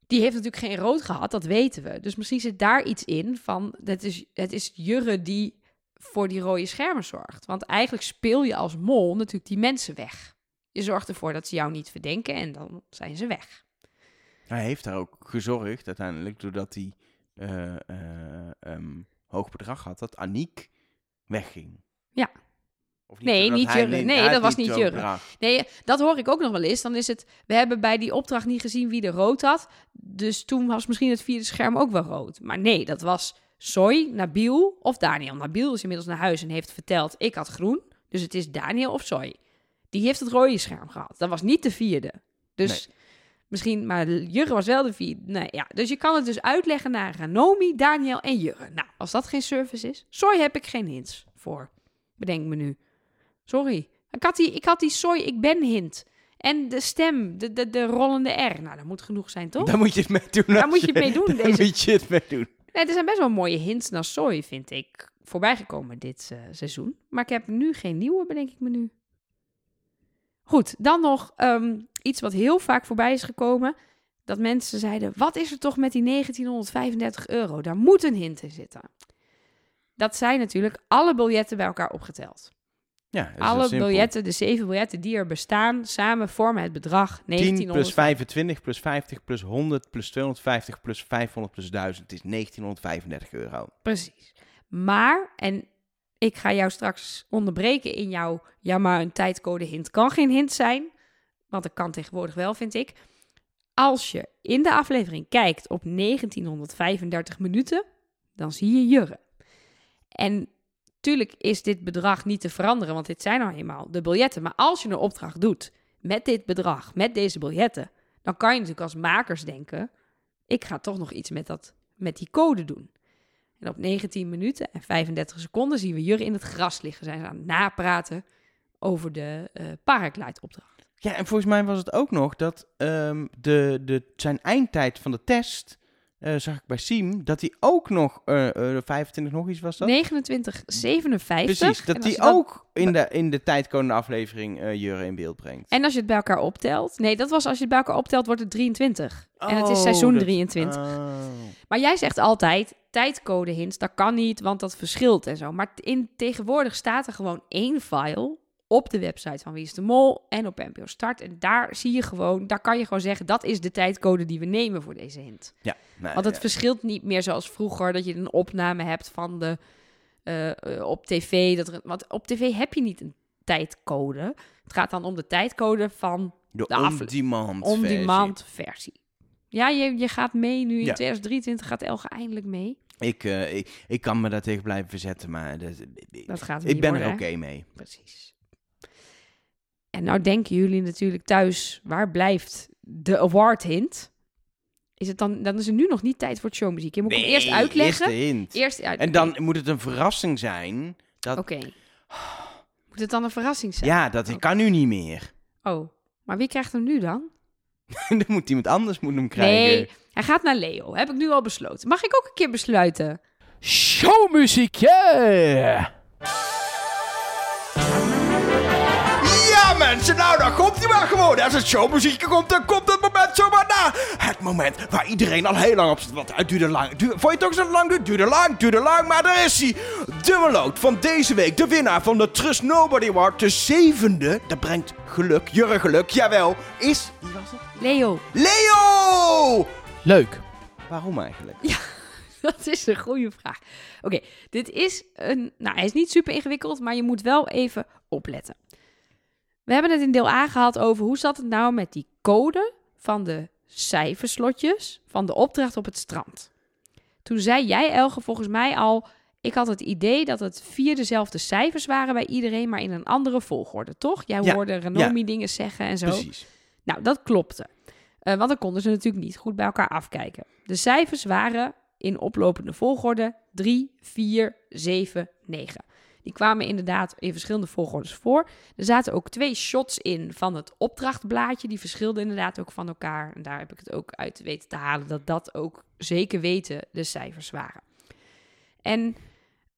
Die heeft natuurlijk geen rood gehad, dat weten we. Dus misschien zit daar iets in van, het is, het is Jurre die voor die rode schermen zorgt. Want eigenlijk speel je als mol natuurlijk die mensen weg. Je zorgt ervoor dat ze jou niet verdenken en dan zijn ze weg. Hij heeft daar ook gezorgd uiteindelijk, doordat hij eh, eh, ehm, hoog bedrag had, dat Aniek wegging. Ja. Of Nee, doordat niet Jurre. Nee, dat was niet Jurre. Nee, dat hoor ik ook nog wel eens. Dan is het, we hebben bij die opdracht niet gezien wie er rood had. Dus toen was misschien het vierde scherm ook wel rood. Maar nee, dat was Soy, Nabil of Daniel. Nabil is inmiddels naar huis en heeft verteld, ik had groen. Dus het is Daniel of Soy. Die heeft het rode scherm gehad. Dat was niet de vierde. Dus misschien, maar Jurre was wel de vierde. Nee, ja. Dus je kan het dus uitleggen naar Ranomi, Daniel en Jurre. Nou, als dat geen service is, Soy heb ik geen hints voor. Bedenk me nu. Sorry. Ik had die, ik had die soy, ik ben hint. En de stem, de, de, de rollende R. Nou, dat moet genoeg zijn, toch? Daar moet je het mee doen. Daar moet je het mee doen, Daar deze- moet je het mee doen. Nee, er zijn best wel mooie hints naar soy, vind ik, voorbijgekomen dit eh, seizoen. Maar ik heb nu geen nieuwe, bedenk ik me nu. Goed, dan nog ehm, iets wat heel vaak voorbij is gekomen. Dat mensen zeiden, wat is er toch met die 1935 euro? Daar moet een hint in zitten. Dat zijn natuurlijk alle biljetten bij elkaar opgeteld. Ja, alle biljetten, de zeven biljetten die er bestaan, samen vormen het bedrag 10 plus 1900. 25 plus 50 plus 100 plus 250 plus 500 plus 1000. Het is 1935 euro. Precies. Maar, en ik ga jou straks onderbreken in jouw, ja maar een tijdcode hint kan geen hint zijn, want dat kan tegenwoordig wel, vind ik. Als je in de aflevering kijkt op 1935 minuten, dan zie je Jurre. En tuurlijk is dit bedrag niet te veranderen, want dit zijn nou eenmaal de biljetten. Maar als je een opdracht doet met dit bedrag, met deze biljetten, dan kan je natuurlijk als makers denken, ik ga toch nog iets met, dat, met die code doen. En op 19 minuten en 35 seconden zien we Jurre in het gras liggen. Zijn ze aan het napraten over de eh paraglide-opdracht. Ja, en volgens mij was het ook nog dat ehm, de, de, zijn eindtijd van de test, eh, zag ik bij Siem, dat hij ook nog, eh eh 25 nog iets was dat? 29, 57. Precies, dat hij dat- ook in de, in de tijdkomende aflevering eh Jurre in beeld brengt. En als je het bij elkaar optelt. Nee, dat was als je het bij elkaar optelt, wordt het 23. en het is Oh, seizoen dat- 23. Oh. Maar jij zegt altijd, tijdcode hints, dat kan niet, want dat verschilt en zo. Maar in, tegenwoordig staat er gewoon één file op de website van Wie is de Mol en op NPO Start. En daar zie je gewoon, daar kan je gewoon zeggen, dat is de tijdcode die we nemen voor deze hint. Ja, nou, Want het ja. verschilt niet meer zoals vroeger, dat je een opname hebt van de, eh, eh, op tv. Dat er, want op tv heb je niet een tijdcode. Het gaat dan om de tijdcode van de de on-demand on-demand versie. Ja, je, je gaat mee nu in Ja. 2023 gaat Elge eindelijk mee. Ik, eh, ik, ik kan me daar tegen blijven verzetten, maar dat, Dat gaat ik ben er oké mee. Precies. En nou denken jullie natuurlijk thuis, waar blijft de award hint? Is het dan, dan is er nu nog niet tijd voor het showmuziek. Je moet hem eerst uitleggen. Eerst de hint. Eerst uit. En dan moet het een verrassing zijn. Dat, Oké. Moet het dan een verrassing zijn? Ja, dat kan nu niet meer. Oh, maar wie krijgt hem nu dan? dan moet iemand anders moet hem krijgen. Nee, hij gaat naar Leo. Heb ik nu al besloten. Mag ik ook een keer besluiten? Showmuziekje! Ja mensen, nou dan komt hij maar gewoon. Als het showmuziekje komt, dan komt het moment zomaar na. Het moment waar iedereen al heel lang op zit. Want het duurde lang. Duur, vond je het ook zo lang? Het duurde lang, duurde lang, maar daar is hij. De meloot van deze week, de winnaar van de Trust Nobody Award. De zevende, dat brengt geluk, jurre geluk, jawel, is... Wie was het? Leo, Leo! Leuk. Waarom eigenlijk? dat is een goede vraag. Oké, dit is een... Nou, hij is niet super ingewikkeld, maar je moet wel even opletten. We hebben het in deel A gehad over hoe zat het nou met die code van de cijferslotjes van de opdracht op het strand. Toen zei jij, Elge, volgens mij al... Ik had het idee dat het vier dezelfde cijfers waren bij iedereen, maar in een andere volgorde, toch? Jij Ja, hoorde Renomi dingen zeggen en zo. Precies. Nou, dat klopte. Eh, want dan konden ze natuurlijk niet goed bij elkaar afkijken. De cijfers waren in oplopende volgorde 3, 4, 7, 9. Die kwamen inderdaad in verschillende volgordes voor. Er zaten ook twee shots in van het opdrachtblaadje. Die verschilden inderdaad ook van elkaar. En daar heb ik het ook uit weten te halen dat dat ook zeker weten de cijfers waren. En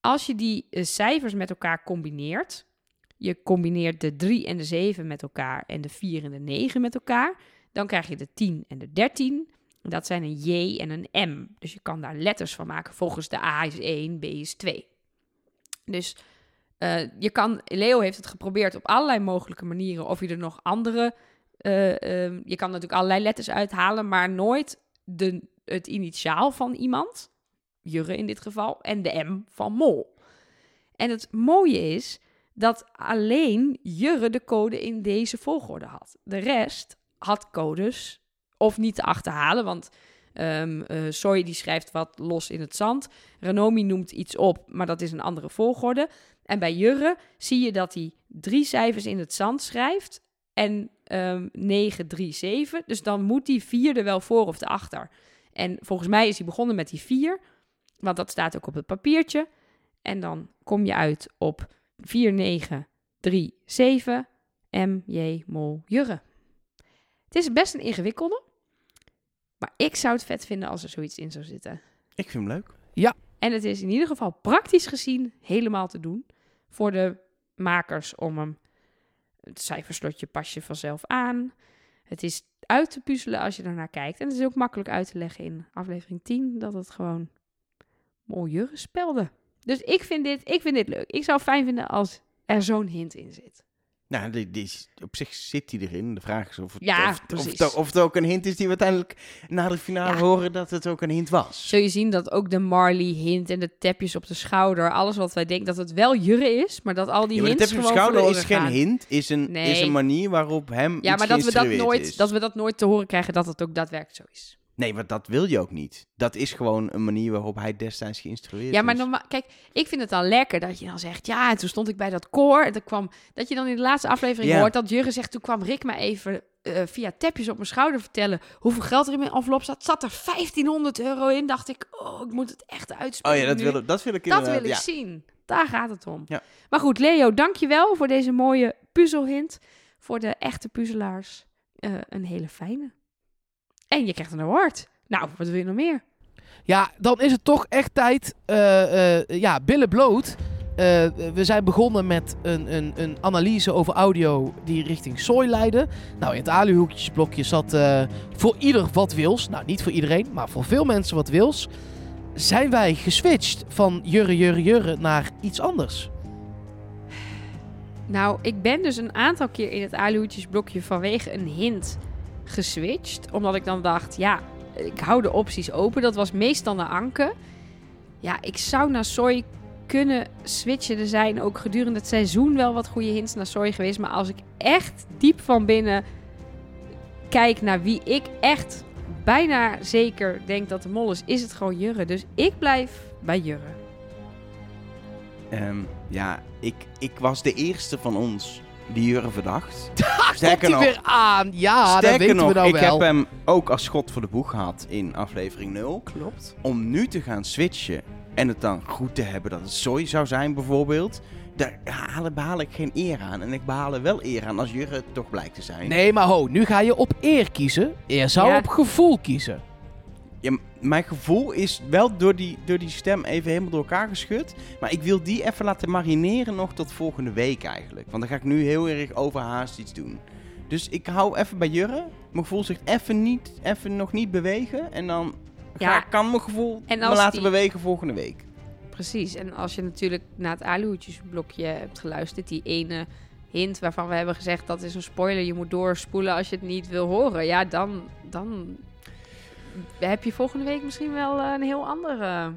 als je die eh, cijfers met elkaar combineert, je combineert de 3 en de 7 met elkaar en de 4 en de 9 met elkaar, dan krijg je de 10 en de 13. Dat zijn een J en een M. Dus je kan daar letters van maken. Volgens de A is 1, B is 2. Dus eh, je kan, Leo heeft het geprobeerd op allerlei mogelijke manieren. Of je er nog andere. eh, ehm, je kan natuurlijk allerlei letters uithalen, maar nooit de, het initiaal van iemand. Jurre in dit geval. En de M van Mol. En het mooie is dat alleen Jurre de code in deze volgorde had. De rest had codes of niet te achterhalen, want ehm eh, Soy die schrijft wat los in het zand. Renomi noemt iets op, maar dat is een andere volgorde. En bij Jurre zie je dat hij drie cijfers in het zand schrijft en ehm 9, 3, 7. Dus dan moet die vier er wel voor of achter. En volgens mij is hij begonnen met die vier, want dat staat ook op het papiertje. En dan kom je uit op 4, 9, 3, 7, M, J, Mol, Jurre. Het is best een ingewikkelde. Maar ik zou het vet vinden als er zoiets in zou zitten. Ik vind hem leuk. En het is in ieder geval praktisch gezien helemaal te doen voor de makers om hem. Het cijferslotje pas je vanzelf aan. Het is uit te puzzelen als je ernaar kijkt. En het is ook makkelijk uit te leggen in aflevering 10 dat het gewoon mooier spelde. Dus ik vind dit, ik vind dit leuk. Ik zou het fijn vinden als er zo'n hint in zit. Nou, die, die is- op zich zit hij erin. De vraag is of het, Ja, of, of, precies. het, of het ook een hint is die we uiteindelijk na de finale Ja. horen dat het ook een hint was. Zul je zien dat ook de Marley hint en de tapjes op de schouder, alles wat wij denken dat het wel jurre is, maar dat al die Ja, maar de hints tap op gewoon schouder is geen hint, is een, Nee. is een manier waarop hem Ja, iets maar dat we dat, nooit, is. dat we dat nooit te horen krijgen dat het ook daadwerkelijk zo is. Nee, maar dat wil je ook niet. Dat is gewoon een manier waarop hij destijds geïnstrueerd Ja, maar is. normaal, kijk, ik vind het dan lekker dat je dan zegt, ja, en toen stond ik bij dat koor. En dat, kwam, dat je dan in de laatste aflevering Ja. hoort dat Jurgen zegt, toen kwam Rick mij even eh, via tapjes op mijn schouder vertellen hoeveel geld er in mijn envelop zat. Zat er 1500 euro in, dacht ik, oh, ik moet het echt Oh uitspelen ja, dat nu. wil, ik- dat wil ik Dat wil ik ja. zien. Daar gaat het om. Ja. Maar goed, Leo, dankjewel voor deze mooie puzzelhint. Voor de echte puzzelaars eh, een hele fijne. En je krijgt een award. Nou, wat wil je nog meer? Ja, dan is het toch echt tijd. eh, eh, ja, billen bloot. Eh, we zijn begonnen met een, een, een analyse over audio die richting sooi leidde. Nou, in het aluhoekjesblokje zat voor ieder wat wils. Nou, niet voor iedereen, maar voor veel mensen wat wils. Zijn wij geswitcht van jurre, jurre, jurre naar iets anders? Nou, ik ben dus een aantal keer in het aluhoedjesblokje vanwege een hint geswitcht. Omdat ik dan dacht, ja, ik hou de opties open. Dat was meestal naar Anke. Ja, ik zou naar Soy kunnen switchen. Er zijn ook gedurende het seizoen wel wat goede hints naar Soy geweest. Maar als ik echt diep van binnen kijk naar wie ik echt bijna zeker denk dat de mol is, is het gewoon Jurre. Dus ik blijf bij Jurre. Ehm, ja, ik, ik was de eerste van ons die Jurre verdacht. Komt hij nog, weer aan? Ja, dat weten nog we nou ik wel. heb hem ook als schot voor de boeg gehad in aflevering 0. Klopt. Om nu te gaan switchen en het dan goed te hebben dat het soy zou zijn bijvoorbeeld. Daar haal, behaal ik geen eer aan. En ik behaal er wel eer aan als Jurre toch blijkt te zijn. Nee, maar ho, nu ga je op eer kiezen. Je zou Ja. op gevoel kiezen. Ja, mijn gevoel is wel door die, door die stem even helemaal door elkaar geschud. Maar ik wil die even laten marineren nog tot volgende week eigenlijk. Want dan ga ik nu heel erg overhaast iets doen. Dus ik hou even bij Jurre. Mijn gevoel zegt even, niet, even nog niet bewegen. En dan ga, Ja. kan mijn gevoel me laten die- bewegen volgende week. Precies. En als je natuurlijk naar het aluhoedjesblokje hebt geluisterd, die ene hint waarvan we hebben gezegd dat is een spoiler, je moet doorspoelen als je het niet wil horen. Ja, dan, dan heb je volgende week misschien wel eh, een heel andere.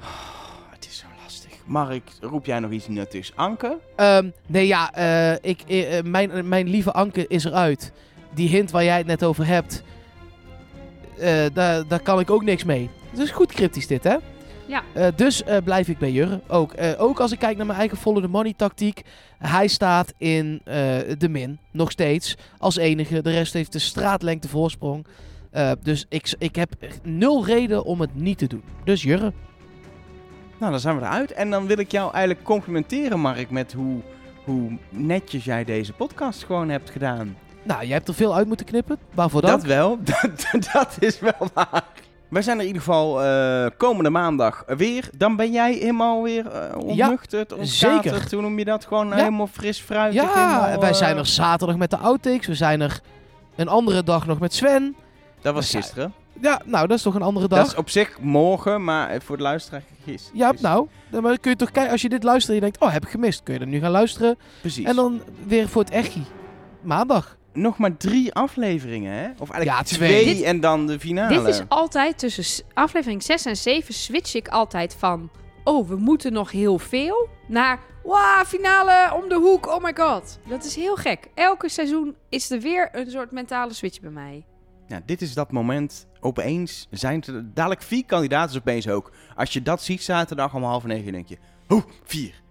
Oh, het is zo lastig. Mark, roep jij nog iets nuttigs? Anke? Ehm, nee, ja, eh, ik, eh, eh, mijn, mijn lieve Anke is eruit. Die hint waar jij het net over hebt, eh, daar, daar kan ik ook niks mee. Het is goed cryptisch dit, hè? Ja. Eh, dus eh, blijf ik bij Jurre. Ook, Eh, ook als ik kijk naar mijn eigen follow the money tactiek. Hij staat in eh, de min, nog steeds, als enige. De rest heeft de straatlengte voorsprong. Eh, dus ik, ik heb nul reden om het niet te doen. Dus Jurre. Nou, dan zijn we eruit. En dan wil ik jou eigenlijk complimenteren, Mark, met hoe, hoe netjes jij deze podcast gewoon hebt gedaan. Nou, jij hebt er veel uit moeten knippen. Waarvoor dan? Dat wel, dat, dat is wel waar. Wij zijn er in ieder geval eh, komende maandag weer. Dan ben jij helemaal weer ontkaterd. zeker. Hoe noem je dat? Gewoon Ja. helemaal fris fruitig. Ja, helemaal, wij zijn er zaterdag met de outtakes. We zijn er een andere dag nog met Sven. Dat was zijn- gisteren. Ja, nou, dat is toch een andere dag? Dat is op zich morgen, maar voor de luisteraar gisteren. Ja, nou, dan maar kun je toch kijken als je dit luistert en je denkt, oh, heb ik gemist. Kun je er nu gaan luisteren. Precies. En dan weer voor het echi. Maandag. Nog maar drie afleveringen, hè? Of eigenlijk Ja, twee, twee. Dit- en dan de finale. Dit is altijd tussen aflevering 6 en 7 switch ik altijd van. Oh, we moeten nog heel veel. Naar. Wow, finale om de hoek. Oh my god. Dat is heel gek. Elke seizoen is er weer een soort mentale switch bij mij. Dit is dat moment. Opeens zijn er dadelijk vier kandidaten opeens ook. Als je dat ziet zaterdag om half negen, denk je... Hoe, vier.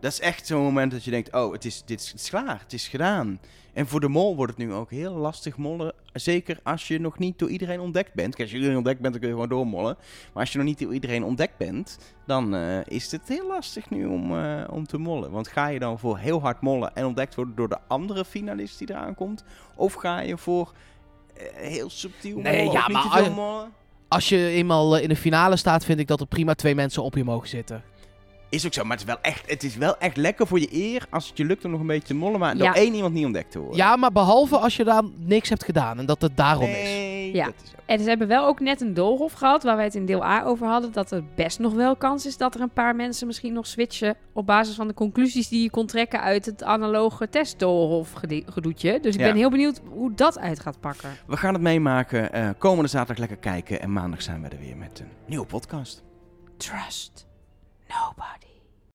Dat is echt zo'n moment dat je denkt, oh, het is, dit is, het is klaar, het is gedaan. En voor de mol wordt het nu ook heel lastig mollen. Zeker als je nog niet door iedereen ontdekt bent. Kijk, als je iedereen ontdekt bent, dan kun je gewoon doormollen. Maar als je nog niet door iedereen ontdekt bent, dan eh, is het heel lastig nu om, eh, om te mollen. Want ga je dan voor heel hard mollen en ontdekt worden door de andere finalist die eraan komt? Of ga je voor heel subtiel Nee, ja, maar als-? Als je eenmaal eh, in de finale staat, vind ik dat er prima twee mensen op je mogen zitten. Is ook zo, maar het is wel echt, het is wel echt lekker voor je eer als het je lukt om nog een beetje te mollen, maar Ja. door één iemand niet ontdekt te worden. Ja, maar behalve als je daar niks hebt gedaan en dat het daarom is. nee, Ja. dat is ook. En ze hebben wel ook net een doolhof gehad, waar wij het in deel A over hadden, dat er best nog wel kans is dat er een paar mensen misschien nog switchen op basis van de conclusies die je kon trekken uit het analoge testdoolhof gede- gedoetje. Dus ik Ja. ben heel benieuwd hoe dat uit gaat pakken. We gaan het meemaken. eh, komende zaterdag lekker kijken en maandag zijn we er weer met een nieuwe podcast. Trust nobody.